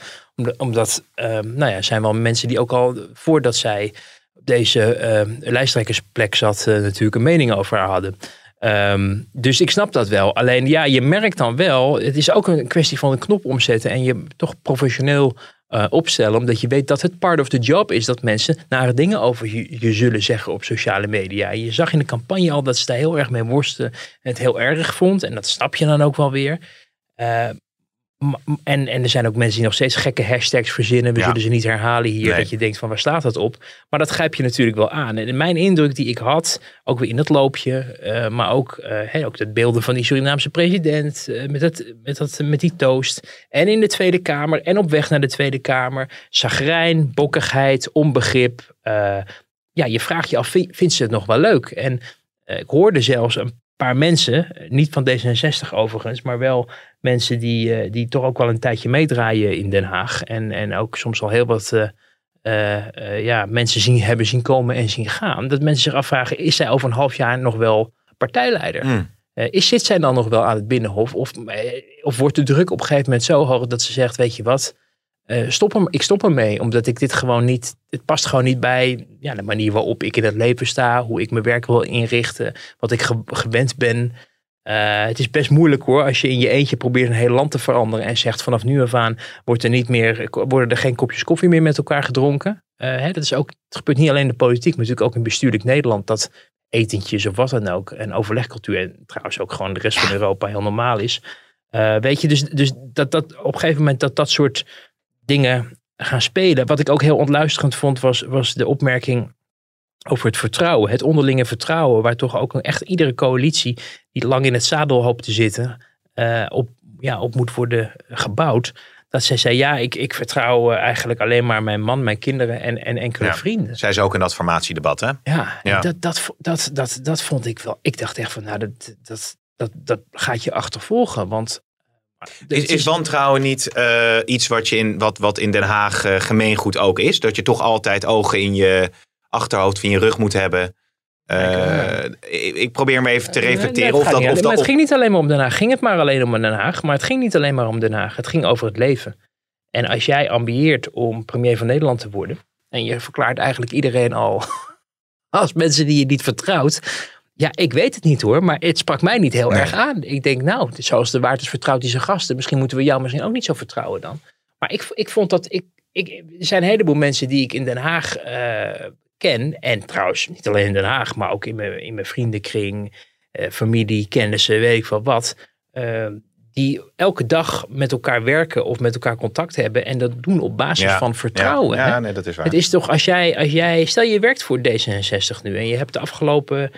Omdat, ehm, nou ja, zijn wel mensen die ook al voordat zij op deze ehm, lijsttrekkersplek zat, eh, natuurlijk een mening over haar hadden. Ehm, dus ik snap dat wel. Alleen ja, je merkt dan wel, het is ook een kwestie van een knop omzetten en je toch professioneel eh, opstellen, omdat je weet dat het part of the job is dat mensen nare dingen over je, zullen zeggen op sociale media. Je zag in de campagne al dat ze daar heel erg mee worsten en het heel erg vond en dat snap je dan ook wel weer. Eh, en, en er zijn ook mensen die nog steeds gekke hashtags verzinnen. We Ja. zullen ze niet herhalen hier. Nee. Dat je denkt van waar staat dat op? Maar dat grijp je natuurlijk wel aan. En mijn indruk die ik had, ook weer in het loopje, eh, maar ook, hè, ook dat beelden van die Surinaamse president eh, met, dat, met, dat, met die toast. En in de Tweede Kamer en op weg naar de Tweede Kamer. Zagrijn, bokkigheid, onbegrip. Ja, je vraagt je af, vi- vindt ze het nog wel leuk? En ik hoorde zelfs een paar mensen, niet van D66 overigens, maar wel mensen die, eh, die toch ook wel een tijdje meedraaien in Den Haag. En, en ook soms al heel wat eh, eh, ja, mensen zien, hebben zien komen en zien gaan. Dat mensen zich afvragen, is zij over een half jaar nog wel partijleider? Hmm. Is, zit zij dan nog wel aan het Binnenhof? Of, of wordt de druk op een gegeven moment zo hoog dat ze zegt, weet je wat, eh, stop hem, ik stop ermee. Omdat ik dit gewoon niet, het past gewoon niet bij ja, de manier waarop ik in het leven sta. Hoe ik mijn werk wil inrichten. Wat ik ge- gewend ben. Eh, het is best moeilijk hoor, als je in je eentje probeert een heel land te veranderen en zegt vanaf nu af aan wordt er niet meer, worden er geen kopjes koffie meer met elkaar gedronken. Eh, hè, dat is ook, het gebeurt niet alleen in de politiek, maar natuurlijk ook in bestuurlijk Nederland dat etentjes of wat dan ook en overlegcultuur en trouwens ook gewoon de rest van Europa heel normaal is. Weet je, dus, dus dat, dat op een gegeven moment dat dat soort dingen gaan spelen. Wat ik ook heel ontluisterend vond, was, was de opmerking over het vertrouwen. Het onderlinge vertrouwen, waar toch ook een, echt iedere coalitie die lang in het zadel hoopt te zitten, eh, op, ja, op moet worden gebouwd. Dat zij zei, ja, ik, ik vertrouw eh, eigenlijk alleen maar mijn man, mijn kinderen en, en enkele Ja. vrienden. Zij is ook in dat formatiedebat, hè? Ja, Ja. Dat, dat, dat, dat, dat vond ik wel. Ik dacht echt van, nou, dat, dat, dat, dat gaat je achtervolgen. Want Is, is wantrouwen niet eh, iets wat, je in, wat, wat in Den Haag eh, gemeengoed ook is? Dat je toch altijd ogen in je achterhoofd, in je rug moet hebben? Eh, ik, ik probeer me even te reflecteren. Nee, of dat, of alleen- dat, maar het of- ging niet alleen maar om Den Haag. Ging het maar alleen om Den Haag. Maar het ging niet alleen maar om Den Haag. Het ging over het leven. En als jij ambieert om premier van Nederland te worden. En je verklaart eigenlijk iedereen al [laughs] als mensen die je niet vertrouwt. Ja, ik weet het niet hoor, maar het sprak mij niet heel Nee. erg aan. Ik denk, nou, zoals de Waard is vertrouwt die zijn gasten. Misschien moeten we jou misschien ook niet zo vertrouwen dan. Maar ik, ik vond dat, ik, ik, er zijn een heleboel mensen die ik in Den Haag eh, ken. En trouwens, niet alleen in Den Haag, maar ook in mijn, in mijn vriendenkring, eh, familie, kennissen, weet ik veel wat. eh, die elke dag met elkaar werken of met elkaar contact hebben. En dat doen op basis Ja, van vertrouwen. Ja, nee, dat is waar. Het is toch als jij, als jij, stel je werkt voor D66 nu en je hebt de afgelopen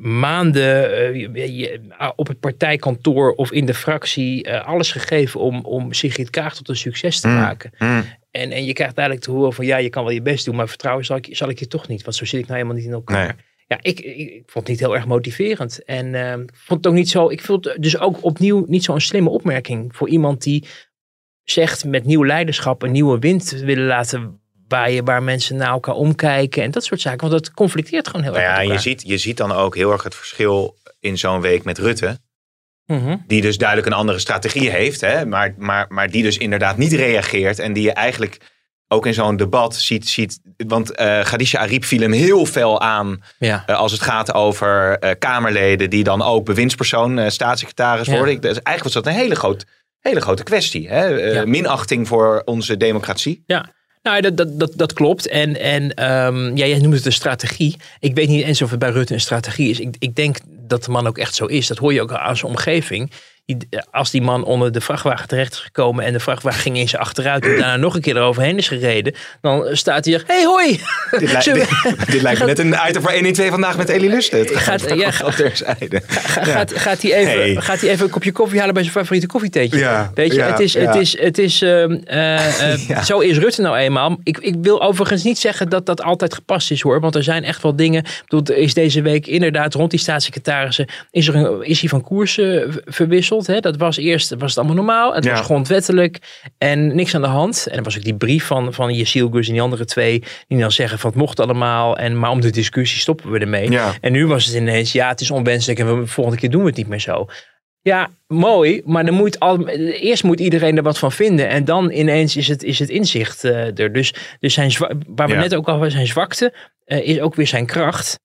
maanden eh, je- je- op het partijkantoor of in de fractie eh, alles gegeven om, om Sigrid Kaag tot een succes te Mm. maken. Mm. En, en je krijgt eigenlijk te horen van ja, je kan wel je best doen, maar vertrouwen zal ik, zal ik je toch niet, want zo zit ik nou helemaal niet in elkaar. Nee. Ja, ik, ik, ik vond het niet heel erg motiverend. En eh, ik vond het ook niet zo. Ik vond het dus ook opnieuw niet zo'n slimme opmerking voor iemand die zegt met nieuw leiderschap een nieuwe wind willen laten waaien, waar mensen naar elkaar omkijken en dat soort zaken. Want dat conflicteert gewoon heel Nou erg. ja, je ziet, je ziet dan ook heel erg het verschil in zo'n week met Rutte. Mhm. Die dus duidelijk een andere strategie heeft. Hè, maar, maar, maar die dus inderdaad niet reageert. En die je eigenlijk ook in zo'n debat ziet. ziet want eh Khadija Ariep viel hem heel fel aan. Ja. eh, als het gaat over eh, Kamerleden. die dan ook bewindspersoon, eh, staatssecretaris Ja. worden. Ik, dus eigenlijk was dat een hele, groot, hele grote kwestie. Hè? Eh, Ja. Minachting voor onze democratie. Ja. Nou, dat, dat, dat, klopt. En, en ehm, ja, jij noemt het een strategie. Ik weet niet eens of het bij Rutte een strategie is. Ik, ik denk dat de man ook echt zo is. Dat hoor je ook aan zijn omgeving. Als die man onder de vrachtwagen terecht is gekomen en de vrachtwagen ging in zijn achteruit en daarna nog een keer eroverheen is gereden, dan staat hij er, hey hoi! Dit, li- Zullen we- dit, dit lijkt me net een item voor 112 vandaag met Elie. Het Gaat- gaat ja, [laughs] ja, terzijde. Ga- Gaat, gaat, hij even, Hey. gaat hij even een kopje koffie halen bij zijn favoriete koffietheetje? Ja, Weet je, ja, het is, het is, het is ehm, eh, [laughs] eh, zo is Rutte nou eenmaal. Ik, ik wil overigens niet zeggen dat dat altijd gepast is hoor, want er zijn echt wel dingen. Bedoel, is deze week inderdaad rond die staatssecretarissen, is, er een, is hij van koers eh, v- Hè? Dat was eerst, was het allemaal normaal, het Ja. was grondwettelijk en niks aan de hand. En er was ook die brief van, van Jessiel Gus en die andere twee, die dan zeggen van het mocht allemaal, en, maar om de discussie stoppen we ermee. Ja. En nu was het ineens, ja, het is onwenselijk en we, volgende keer doen we het niet meer zo. Ja, mooi, maar dan moet al, eerst moet iedereen er wat van vinden en dan ineens is het, is het inzicht eh, er. Dus, dus zijn waar we Ja. net ook al zijn zwakte, eh, is ook weer zijn kracht.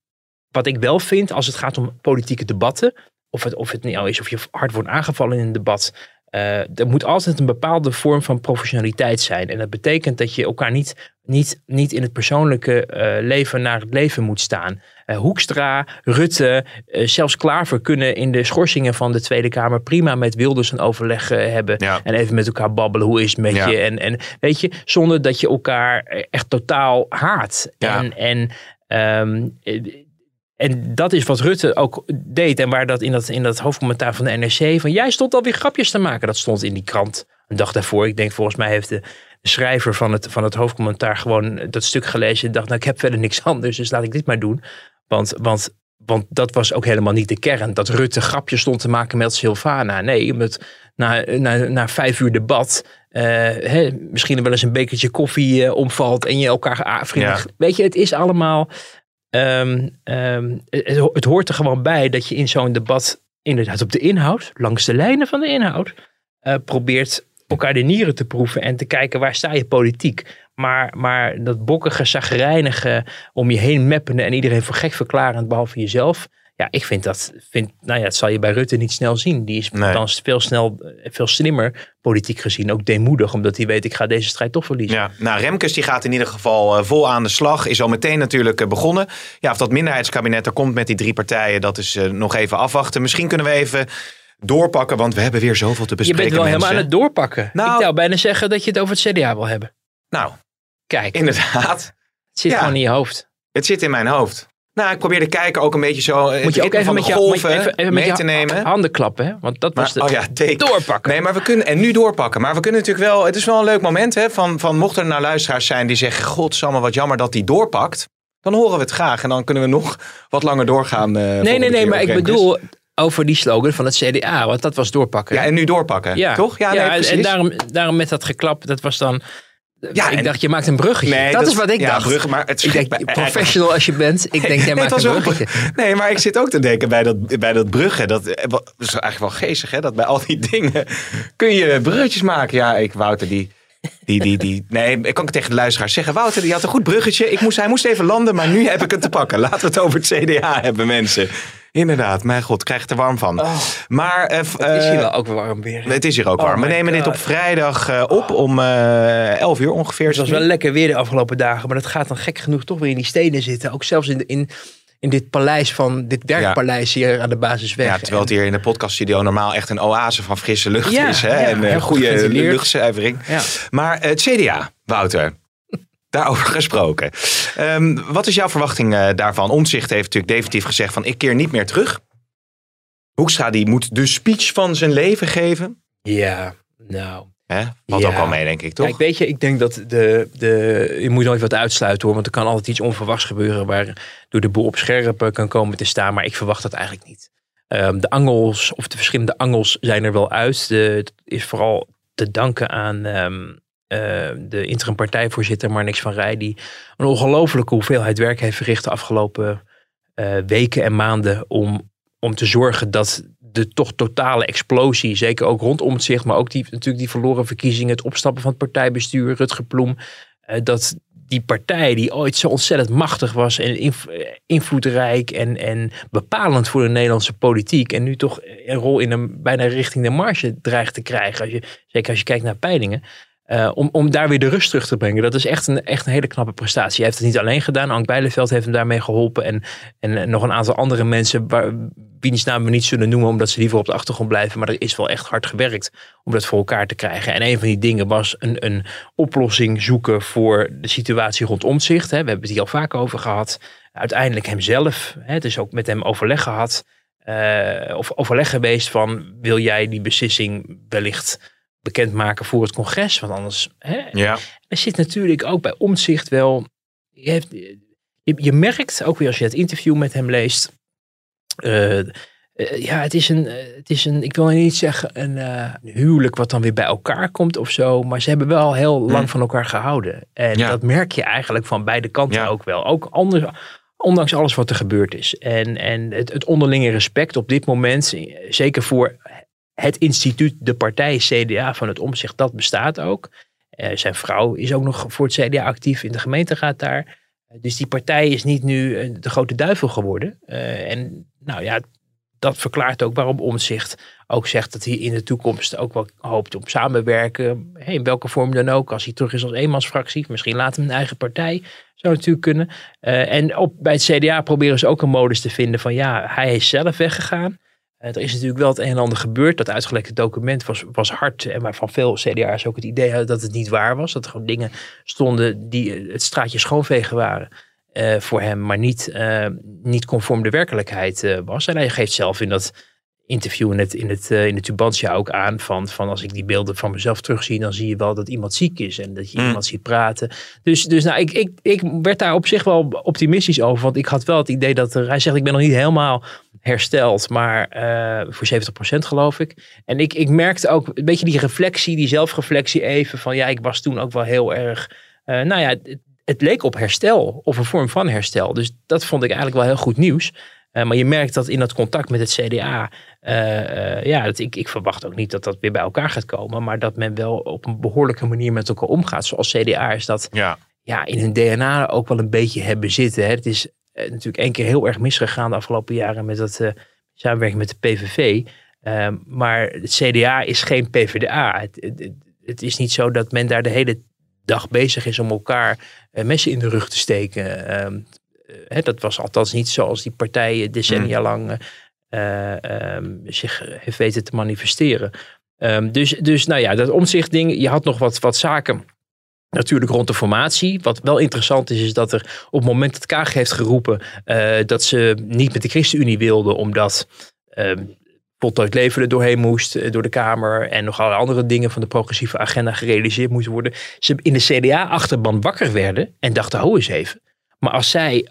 Wat ik wel vind als het gaat om politieke debatten, of het, of het nou is of je hard wordt aangevallen in een debat, eh, er moet altijd een bepaalde vorm van professionaliteit zijn. En dat betekent dat je elkaar niet, niet, niet in het persoonlijke eh, leven naar het leven moet staan. Eh, Hoekstra, Rutte, zelfs Klaver kunnen in de schorsingen van de Tweede Kamer prima met Wilders een overleg hebben. Ja. En even met elkaar babbelen. Hoe is het met Ja. je? En, en weet je, zonder dat je elkaar echt totaal haat. Ja. En, en, ehm, eh, en dat is wat Rutte ook deed. En waar dat in dat, in dat hoofdcommentaar van de NRC. Van jij stond alweer grapjes te maken. Dat stond in die krant een dag daarvoor. Ik denk volgens mij heeft de, schrijver van het, van het hoofdcommentaar gewoon dat stuk gelezen. En dacht, nou ik heb verder niks anders. Dus laat ik dit maar doen. Want, want, want dat was ook helemaal niet de kern. Dat Rutte grapjes stond te maken met Silvana. Nee, omdat na, na, na vijf uur debat. eh, hè, misschien wel eens een bekertje koffie eh, omvalt. En je elkaar vriendelijk. Ja. Weet je, het is allemaal. Ehm, ehm, het, ho- het hoort er gewoon bij dat je in zo'n debat. inderdaad op de inhoud. langs de lijnen van de inhoud. eh, probeert elkaar de nieren te proeven. en te kijken waar sta je politiek. Maar, maar dat bokkige, zagrijnige. om je heen meppende. en iedereen voor gek verklarend behalve jezelf. Ja, ik vind dat, vind, nou ja, dat zal je bij Rutte niet snel zien. Die is Nee. dan veel, snel, eh, veel slimmer, politiek gezien, ook deemoedig, omdat hij weet, ik ga deze strijd toch verliezen. Ja, nou Remkes die gaat in ieder geval eh, vol aan de slag. Is al meteen natuurlijk eh, begonnen. Ja, of dat minderheidskabinet er komt met die drie partijen, dat is nog even afwachten. Misschien kunnen we even doorpakken, want we hebben weer zoveel te Je bespreken. bent wel helemaal aan het doorpakken. Nou- ik zou bijna zeggen dat je het over het CDA wil hebben. Nou, Kijk, inderdaad. het zit ja. gewoon in je hoofd. Het zit in mijn hoofd. Nou, ik probeer de kijker ook een beetje zo het Moet je ook even met je, golven even, even met mee je te nemen. handen klappen, hè? Want dat was Maar, de oh ja, take. doorpakken. Nee, maar we kunnen en nu doorpakken. Maar we kunnen natuurlijk wel. Het is wel een leuk moment, hè? Van, van mochten er nou luisteraars zijn die zeggen: Godsamme, wat jammer dat die doorpakt. Dan horen we het graag en dan kunnen we nog wat langer doorgaan. eh, nee, nee, nee, maar ik bedoel over die slogan van het CDA, want dat was doorpakken. Ja, en nu doorpakken. Toch? Ja, nee, en- precies. en daarom, daarom met dat geklap, dat was dan. Ja, ik en- dacht, je maakt een bruggetje. Nee, dat, dat- is wat ik ja, dacht. bruggen, maar het ik denk, bij- professional als je bent, ik [laughs] denk, jij Nee, maakt een wel- bruggetje. Nee, maar ik zit ook te denken bij dat, bij dat bruggen. Dat, eh, dat is eigenlijk wel geestig, hè? Dat bij al die [laughs] dingen kun je bruggetjes maken. Ja, ik, Wouter, die... Die, die, die, nee, ik kan het tegen de luisteraars zeggen. Wouter, die had een goed bruggetje. Ik moest, hij moest even landen, maar nu heb ik het te pakken. Laten we het over het CDA hebben, mensen. Inderdaad, mijn god, krijg het er warm van. maar eh, Het is hier eh, wel ook warm weer. het is hier ook Oh warm. We nemen dit op vrijdag eh, op om eh 11 uur ongeveer. Het was wel lekker weer de afgelopen dagen, maar dat gaat dan gek genoeg toch weer in die steden zitten. Ook zelfs in, in, in dit paleis van, dit werkpaleis hier aan de basisweg. Ja, terwijl het hier in de podcaststudio normaal echt een oase van frisse lucht Ja, is. Hè? ja, en goed goede luchtzuivering. Maar het CDA, Wouter. Daarover [laughs] gesproken. Ehm, wat is jouw verwachting eh, daarvan? Omtzigt heeft natuurlijk definitief gezegd van ik keer niet meer terug. Hoekstra die moet de speech van zijn leven geven. ja, nou. Hè? Ja. ook wel mee, denk ik, toch? Kijk, weet je, ik denk dat de, de, je moet nooit wat uitsluiten hoor. Want er kan altijd iets onverwachts gebeuren waardoor de boel op scherp eh, kan komen te staan. Maar ik verwacht dat eigenlijk niet. Ehm, de angels, of de verschillende angels zijn er wel uit. De, het is vooral te danken aan ehm, eh, de interim partijvoorzitter Marnix van Rij. Die een ongelofelijke hoeveelheid werk heeft verricht de afgelopen eh, weken en maanden. Om, om te zorgen dat de toch totale explosie, zeker ook rondom zich, maar ook die, natuurlijk die verloren verkiezingen, het opstappen van het partijbestuur, Rutger Ploem, eh, dat die partij die ooit zo ontzettend machtig was en eh, invloedrijk en, en bepalend voor de Nederlandse politiek en nu toch een rol in een bijna richting de marge dreigt te krijgen, als je, zeker als je kijkt naar peilingen. Eh, om, om daar weer de rust terug te brengen. Dat is echt een, echt een hele knappe prestatie. Hij heeft het niet alleen gedaan. Ank Bijleveld heeft hem daarmee geholpen. En, en nog een aantal andere mensen, waar, wiens namen we niet zullen noemen, omdat ze liever op de achtergrond blijven. Maar er is wel echt hard gewerkt om dat voor elkaar te krijgen. En een van die dingen was een, een oplossing zoeken voor de situatie rondom zich. We hebben het hier al vaak over gehad. Uiteindelijk hemzelf. Het is ook met hem overleg gehad. eh, of overleg geweest van wil jij die beslissing wellicht bekendmaken voor het congres? Want anders. Hè, Ja. er zit natuurlijk ook bij omzicht wel. Je, heeft, je, je merkt, ook weer als je het interview met hem leest. eh, eh, ja, het is, een, eh, het is een, ik wil niet zeggen een, huwelijk wat dan weer bij elkaar komt of zo. Maar ze hebben wel heel lang Hmm. van elkaar gehouden. En Ja. dat merk je eigenlijk van beide kanten Ja. ook wel. Ook anders, ondanks alles wat er gebeurd is. En, en het, het onderlinge respect op dit moment, zeker voor het instituut, de partij CDA van het omzicht, dat bestaat ook. Eh, zijn vrouw is ook nog voor het CDA actief in de gemeenteraad daar. Eh, Dus die partij is niet nu eh, de grote duivel geworden. En nou ja, dat verklaart ook waarom Omzicht ook zegt dat hij in de toekomst ook wel hoopt op samenwerken. In welke vorm dan ook. Als hij terug is als eenmansfractie. Misschien laten we een eigen partij. Zou natuurlijk kunnen. En op, bij het CDA proberen ze ook een modus te vinden van ja, hij is zelf weggegaan. Eh, er is natuurlijk wel het een en ander gebeurd. Dat uitgelekte document was, was hard. En waarvan veel CDA's ook het idee hadden dat het niet waar was. Dat er gewoon dingen stonden die eh, het straatje schoonvegen waren. eh, voor hem, maar niet, eh, niet conform de werkelijkheid eh, was. En hij geeft zelf in dat interview in het, in het, eh, in het Tubantia ook aan van, van als ik die beelden van mezelf terugzie, dan zie je wel dat iemand ziek is en dat je Mm. iemand ziet praten. Dus, dus nou, ik, ik, ik werd daar op zich wel optimistisch over, want ik had wel het idee dat er, hij zegt ik ben nog niet helemaal hersteld, maar eh, voor 70% geloof ik. En ik, ik merkte ook een beetje die reflectie, die zelfreflectie even van ja, ik was toen ook wel heel erg, eh, nou ja, het, het leek op herstel of een vorm van herstel. Dus dat vond ik eigenlijk wel heel goed nieuws. Eh, maar je merkt dat in dat contact met het CDA, eh, eh, ja, dat ik, ik verwacht ook niet dat dat weer bij elkaar gaat komen, maar dat men wel op een behoorlijke manier met elkaar omgaat. Zoals CDA is dat Ja. ja, in hun DNA ook wel een beetje hebben zitten. Hè. Het is natuurlijk één keer heel erg misgegaan de afgelopen jaren met dat samenwerking met de PVV. Ehm, maar het CDA is geen PvdA. Het, het, het is niet zo dat men daar de hele dag bezig is om elkaar messen in de rug te steken. Hè, dat was althans niet zoals die partijen decennia lang eh, eh, ehm, zich heeft weten te manifesteren. Ehm, dus, dus nou ja, dat omzichtding, je had nog wat, wat zaken natuurlijk rond de formatie. Wat wel interessant is, is dat er op het moment dat Kaag heeft geroepen eh, dat ze niet met de ChristenUnie wilden, omdat voltooid leven er doorheen moest, eh, door de Kamer en nog allerlei andere dingen van de progressieve agenda gerealiseerd moesten worden. Ze in de CDA-achterban wakker werden en dachten, hou eens even. Maar als zij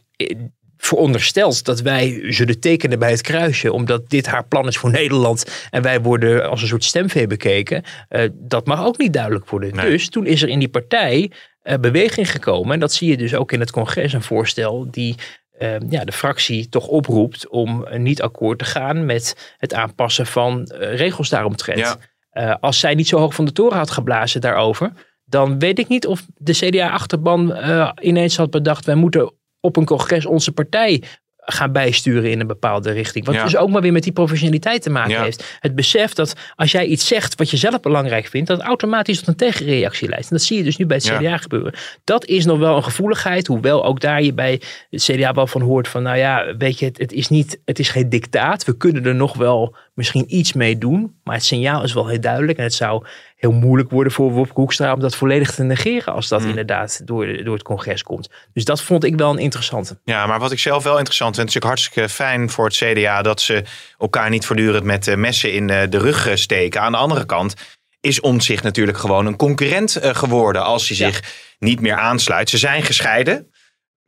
veronderstelt dat wij zullen tekenen bij het kruisje, omdat dit haar plan is voor Nederland en wij worden als een soort stemvee bekeken, eh, dat mag ook niet duidelijk worden. Nee. Dus toen is er in die partij eh, beweging gekomen, en dat zie je dus ook in het congres, een voorstel die eh, ja, de fractie toch oproept om niet akkoord te gaan met het aanpassen van eh, regels daaromtrent. Ja. Eh, als zij niet zo hoog van de toren had geblazen daarover, dan weet ik niet of de CDA-achterban eh, ineens had bedacht: wij moeten op een congres onze partij gaan bijsturen in een bepaalde richting. Wat Ja. dus ook maar weer met die professionaliteit te maken Ja. heeft. Het besef dat als jij iets zegt wat je zelf belangrijk vindt, dat het automatisch tot een tegenreactie leidt. En dat zie je dus nu bij het Ja. CDA gebeuren. Dat is nog wel een gevoeligheid, hoewel ook daar je bij het CDA wel van hoort van, nou ja, weet je, het, het is niet, het is geen dictaat. We kunnen er nog wel misschien iets mee doen, maar het signaal is wel heel duidelijk en het zou heel moeilijk worden voor Wopke Hoekstra om dat volledig te negeren als dat inderdaad door, door het congres komt. Dus dat vond ik wel een interessante. Ja, maar wat ik zelf wel interessant vind, het is natuurlijk hartstikke fijn voor het CDA dat ze elkaar niet voortdurend met eh, messen in eh, de rug eh, steken. Aan de andere kant is Omtzigt natuurlijk gewoon een concurrent geworden als hij Ja. zich niet meer aansluit. Ze zijn gescheiden.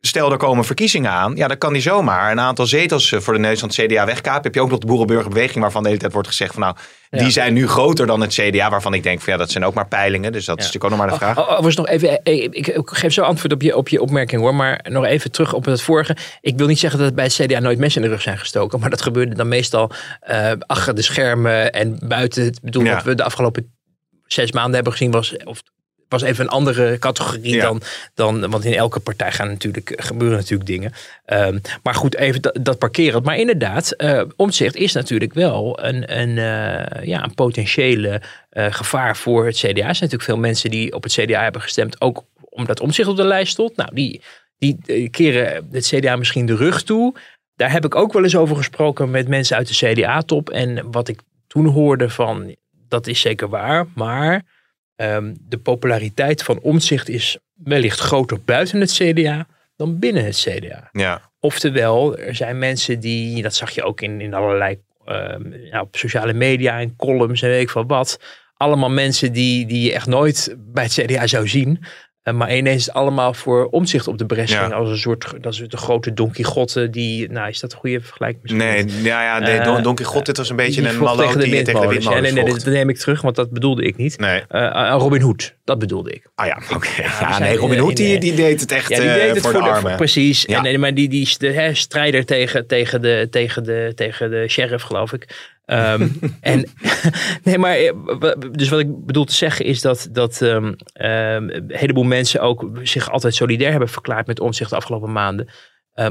Stel, er komen verkiezingen aan. Ja, dan kan hij zomaar een aantal zetels eh, voor de neus van het CDA wegkapen. Heb je ook nog de Boerenburgerbeweging, waarvan de hele tijd wordt gezegd van nou, Ja. die zijn nu groter dan het CDA. Waarvan ik denk van ja, dat zijn ook maar peilingen. Dus dat is natuurlijk ook nog maar de vraag. Oh, oh, overigens nog even, eh, ik, ik geef zo antwoord op je, op je opmerking hoor, maar nog even terug op het vorige. Ik wil niet zeggen dat bij het CDA nooit mensen in de rug zijn gestoken, maar dat gebeurde dan meestal eh, achter de schermen en buiten. Ik bedoel, Ja. wat we de afgelopen zes maanden hebben gezien was, of, was even een andere categorie Ja. dan, dan, want in elke partij gaan natuurlijk, gebeuren natuurlijk dingen. Ehm, maar goed, even dat, dat parkeren. Maar inderdaad, eh omzicht is natuurlijk wel een, een, eh, ja, een potentiële eh, gevaar voor het CDA. Er zijn natuurlijk veel mensen die op het CDA hebben gestemd, ook omdat omzicht op de lijst stond. Nou, die, die keren het CDA misschien de rug toe. Daar heb ik ook wel eens over gesproken met mensen uit de CDA-top. En wat ik toen hoorde van, dat is zeker waar, maar ehm, de populariteit van omzicht is wellicht groter buiten het CDA dan binnen het CDA. Ja, Oftewel, er zijn mensen die, dat zag je ook in, in allerlei ehm, ja, op sociale media en columns en weet ik van wat. Allemaal mensen die, die je echt nooit bij het CDA zou zien. Eh, maar ineens het allemaal voor omzicht op de bres Ja. Als een soort, dat is de grote Don Quixote die, nou is dat een goede vergelijking? misschien nee, ja, ja, nee, Eh, Don, Don Quixote, dit was een beetje een malloot tegen de Ja, nee, nee, vocht. dat neem ik terug, want dat bedoelde ik niet. Nee. Eh, Robin Hood, dat bedoelde ik. Ah ja, oké. Ja, nee, Robin in- Hood die, die deed het echt Ja, die eh, deed het voor, de armen. precies. Ja. En, nee, maar die, die is de hè, strijder tegen, tegen, de, tegen, de, tegen de sheriff, geloof ik. Ehm, [laughs] en [laughs] nee, maar eh, dus wat ik bedoel te zeggen is dat, dat ehm, ehm, een heleboel mensen ook zich altijd solidair hebben verklaard met omzicht de afgelopen maanden.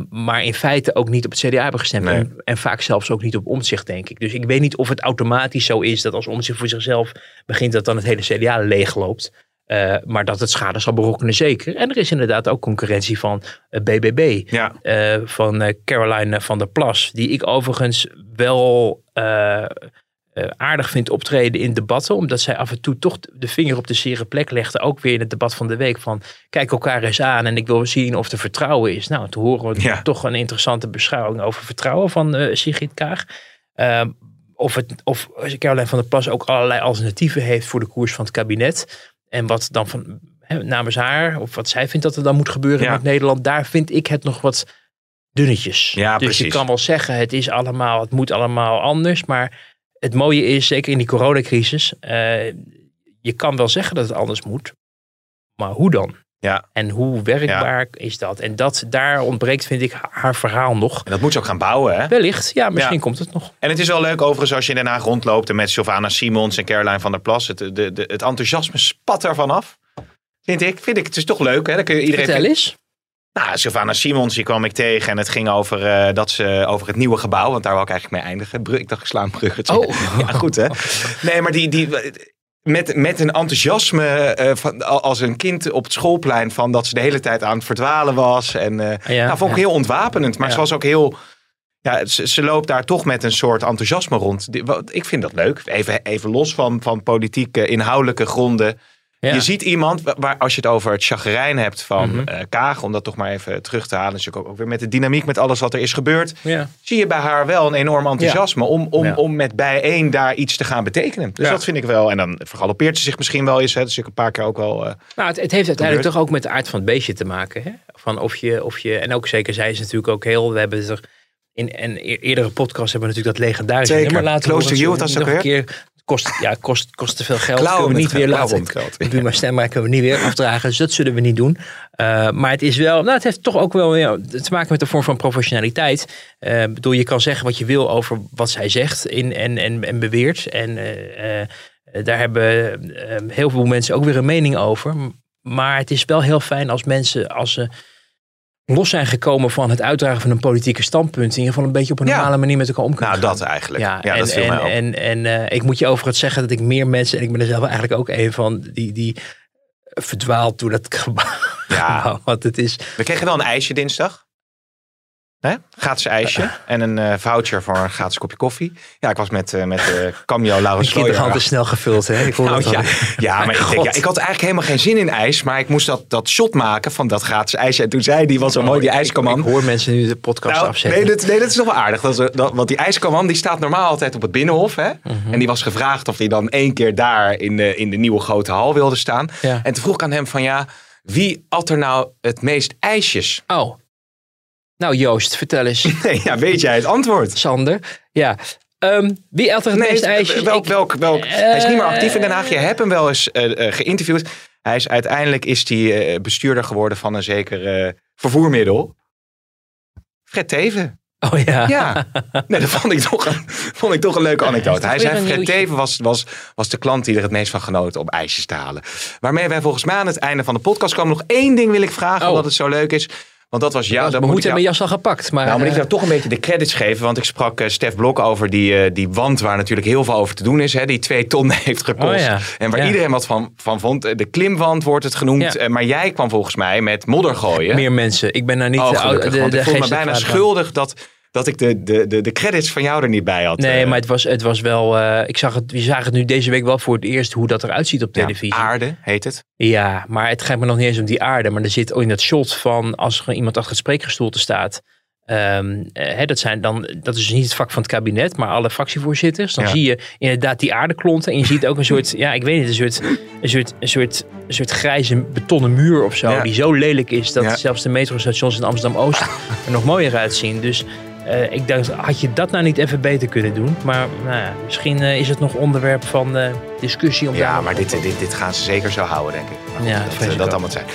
Maar in feite ook niet op het CDA hebben gestemd. Nee. En, en vaak zelfs ook niet op omzicht, denk ik. Dus ik weet niet of het automatisch zo is dat als omzicht voor zichzelf begint, dat dan het hele CDA leegloopt. Eh, maar dat het schade zal berokkenen, zeker. En er is inderdaad ook concurrentie van eh, BBB. Ja, eh, van eh, Caroline van der Plas. Die ik overigens wel eh, eh, aardig vind optreden in debatten. Omdat zij af en toe toch de vinger op de zere plek legde. Ook weer in het debat van de week. Van kijk elkaar eens aan en ik wil zien of er vertrouwen is. Nou, toen horen we Ja. toch een interessante beschouwing over vertrouwen van eh Sigrid Kaag. Ehm, of, het, of Caroline van der Plas ook allerlei alternatieven heeft voor de koers van het kabinet. En wat dan van hè, namens haar, of wat zij vindt dat er dan moet gebeuren Ja. met Nederland, daar vind ik het nog wat dunnetjes. Ja, dus je kan wel zeggen, het is allemaal, het moet allemaal anders. Maar het mooie is, zeker in die coronacrisis, eh, je kan wel zeggen dat het anders moet. Maar hoe dan? Ja. En hoe werkbaar is dat? En dat, daar ontbreekt, vind ik, haar verhaal nog. en dat moet ze ook gaan bouwen, hè? Wellicht, ja, misschien Ja. komt het nog. En het is wel leuk overigens als je in Den Haag rondloopt en met Sylvana Simons en Caroline van der Plas. Het, de, de, het enthousiasme spat ervan af. Vind ik. Vind ik. Het is toch leuk, hè? Dan kun je iedereen. Vertel eens. Nou, Sylvana Simons, die kwam ik tegen en het ging over, eh, dat ze, over het nieuwe gebouw. Want daar wil ik eigenlijk mee eindigen. Brug- Ik dacht, ik sla een bruggetje. Oh. [laughs] Ja, goed hè. [laughs] Nee, maar die, die, met, met een enthousiasme eh, van, als een kind op het schoolplein van dat ze de hele tijd aan het verdwalen was. En Ja, nou, vond ik ja. heel ontwapenend. Maar Ja. ze was ook heel, ja, ze, ze loopt daar toch met een soort enthousiasme rond. Ik vind dat leuk. Even, even los van, van politieke, inhoudelijke gronden. Ja. Je ziet iemand, wa- waar, als je het over het chagrijn hebt van Mhm. eh, Kaag, om dat toch maar even terug te halen. Dus ook, ook weer met de dynamiek, met alles wat er is gebeurd. Ja. Zie je bij haar wel een enorm enthousiasme om, om, om met bijeen daar iets te gaan betekenen. Dus dat vind ik wel. En dan vergalopeert ze zich misschien wel eens. Hè. Is natuurlijk een paar keer ook wel. eh, Nou, het, het heeft uiteindelijk toch ook met de aard van het beestje te maken. Hè? Van of je, of je, en ook zeker zij is natuurlijk ook heel. We hebben er in een e- eerdere podcast hebben we natuurlijk dat legendarische Zeker. nummer laten Close to you, een keer. Kost, ja, kost, kost te veel geld. Klauwen kunnen we niet weer laten. geld. Buma stemmen kunnen we niet weer afdragen. Dus dat zullen we niet doen. Eh, maar het is wel, nou, het heeft toch ook wel ja, te maken met een vorm van professionaliteit. Ik bedoel, je kan zeggen wat je wil over wat zij zegt in, en, en, en beweert. En eh, daar hebben heel veel mensen ook weer een mening over. Maar het is wel heel fijn als mensen, als ze los zijn gekomen van het uitdragen van een politieke standpunt, in ieder geval een beetje op een Ja. normale manier met elkaar om kunnen nou, gaan. dat eigenlijk. Ja, Ja, en, dat en. En, en eh, ik moet je overigens zeggen dat ik meer mensen, en ik ben er zelf eigenlijk ook een van, die, die verdwaald door dat [laughs] gebouw. Ja. Want het is, We kregen wel een ijsje dinsdag. Hè? Gratis ijsje. En een eh, voucher voor een gratis kopje koffie. Ja, ik was met, eh met eh Cameo Laurens de kinderhand Slooijer. is snel gevuld. Hè? Ik hoor Nou, ja, ja, maar ik, denk, ja, ik had eigenlijk helemaal geen zin in ijs. Maar ik moest dat, dat shot maken van dat gratis ijsje. En toen zei die was zo mooi, die Ik, ijskoman. ik hoor mensen nu de podcast Nou, afzetten. nee, dat, nee, dat is nog wel aardig. Dat is, dat, want die ijskoman die staat normaal altijd op het Binnenhof. Hè? Mhm. En die was gevraagd of hij dan één keer daar in de, in de nieuwe grote hal wilde staan. Ja. En toen vroeg ik aan hem van ja, wie at er nou het meest ijsjes? Oh. Nou Joost, vertel eens. [laughs] Nee, ja, weet jij het antwoord? Sander. Ja. Ehm, wie er het meest ijsjes? welk, welk, welk, hij is niet meer actief in Den Haag. Je hebt hem wel eens eh, eh, geïnterviewd. Hij is uiteindelijk is hij eh, bestuurder geworden van een zeker eh, vervoermiddel. Fred Teven. Oh ja. Ja, nee, dat vond ik toch een, vond ik toch een leuke anekdote. Hij zei, Fred nieuwtje. Teven was, was, was de klant die er het meest van genoot om ijsjes te halen. Waarmee wij volgens mij aan het einde van de podcast komen. Nog één ding wil ik vragen, Oh. omdat het zo leuk is. Want dat was. Ja, dat moet jou- mijn jas al gepakt. Maar, nou, moet ik eh, jou toch een beetje de credits geven. Want ik sprak eh, Stef Blok over die, eh, die wand waar natuurlijk heel veel over te doen is. Hè, die twee ton [laughs] heeft gekost. Oh ja, En waar ja. iedereen wat van, van vond. Eh, De klimwand wordt het genoemd. Ja. Eh, maar jij kwam volgens mij met modder gooien. meer mensen. Ik ben nou niet oh, de, gelukkig, de, de ik voel me bijna schuldig dat, dat ik de, de, de, de credits van jou er niet bij had. Nee, eh. maar het was, het was wel. eh, ik zag het, we zagen het nu deze week wel voor het eerst hoe dat eruit ziet op Ja, televisie. aarde heet het. Ja, maar het gaat me nog niet eens om die aarde. Maar er zit in dat shot van als er iemand achter het spreekgestoelte staat. hè, dat, zijn dan, dat is dus niet het vak van het kabinet, maar alle fractievoorzitters. Dan Ja. zie je inderdaad die aardeklonten. En je ziet ook een soort, ja, ik weet niet, een soort, een soort, een soort, een soort grijze betonnen muur of zo. Ja. Die zo lelijk is dat Ja. zelfs de metrostations in Amsterdam-Oost [laughs] er nog mooier uitzien. Dus eh, ik dacht, had je dat nou niet even beter kunnen doen? Maar nou ja, misschien eh, is het nog onderwerp van eh, discussie. Om Ja, maar dit, dit, dit gaan ze zeker zo houden, denk ik. Maar Ja, dat, dat allemaal zijn.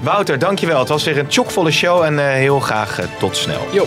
Wouter, dankjewel. Het was weer een chockvolle show en heel graag tot snel. Jo.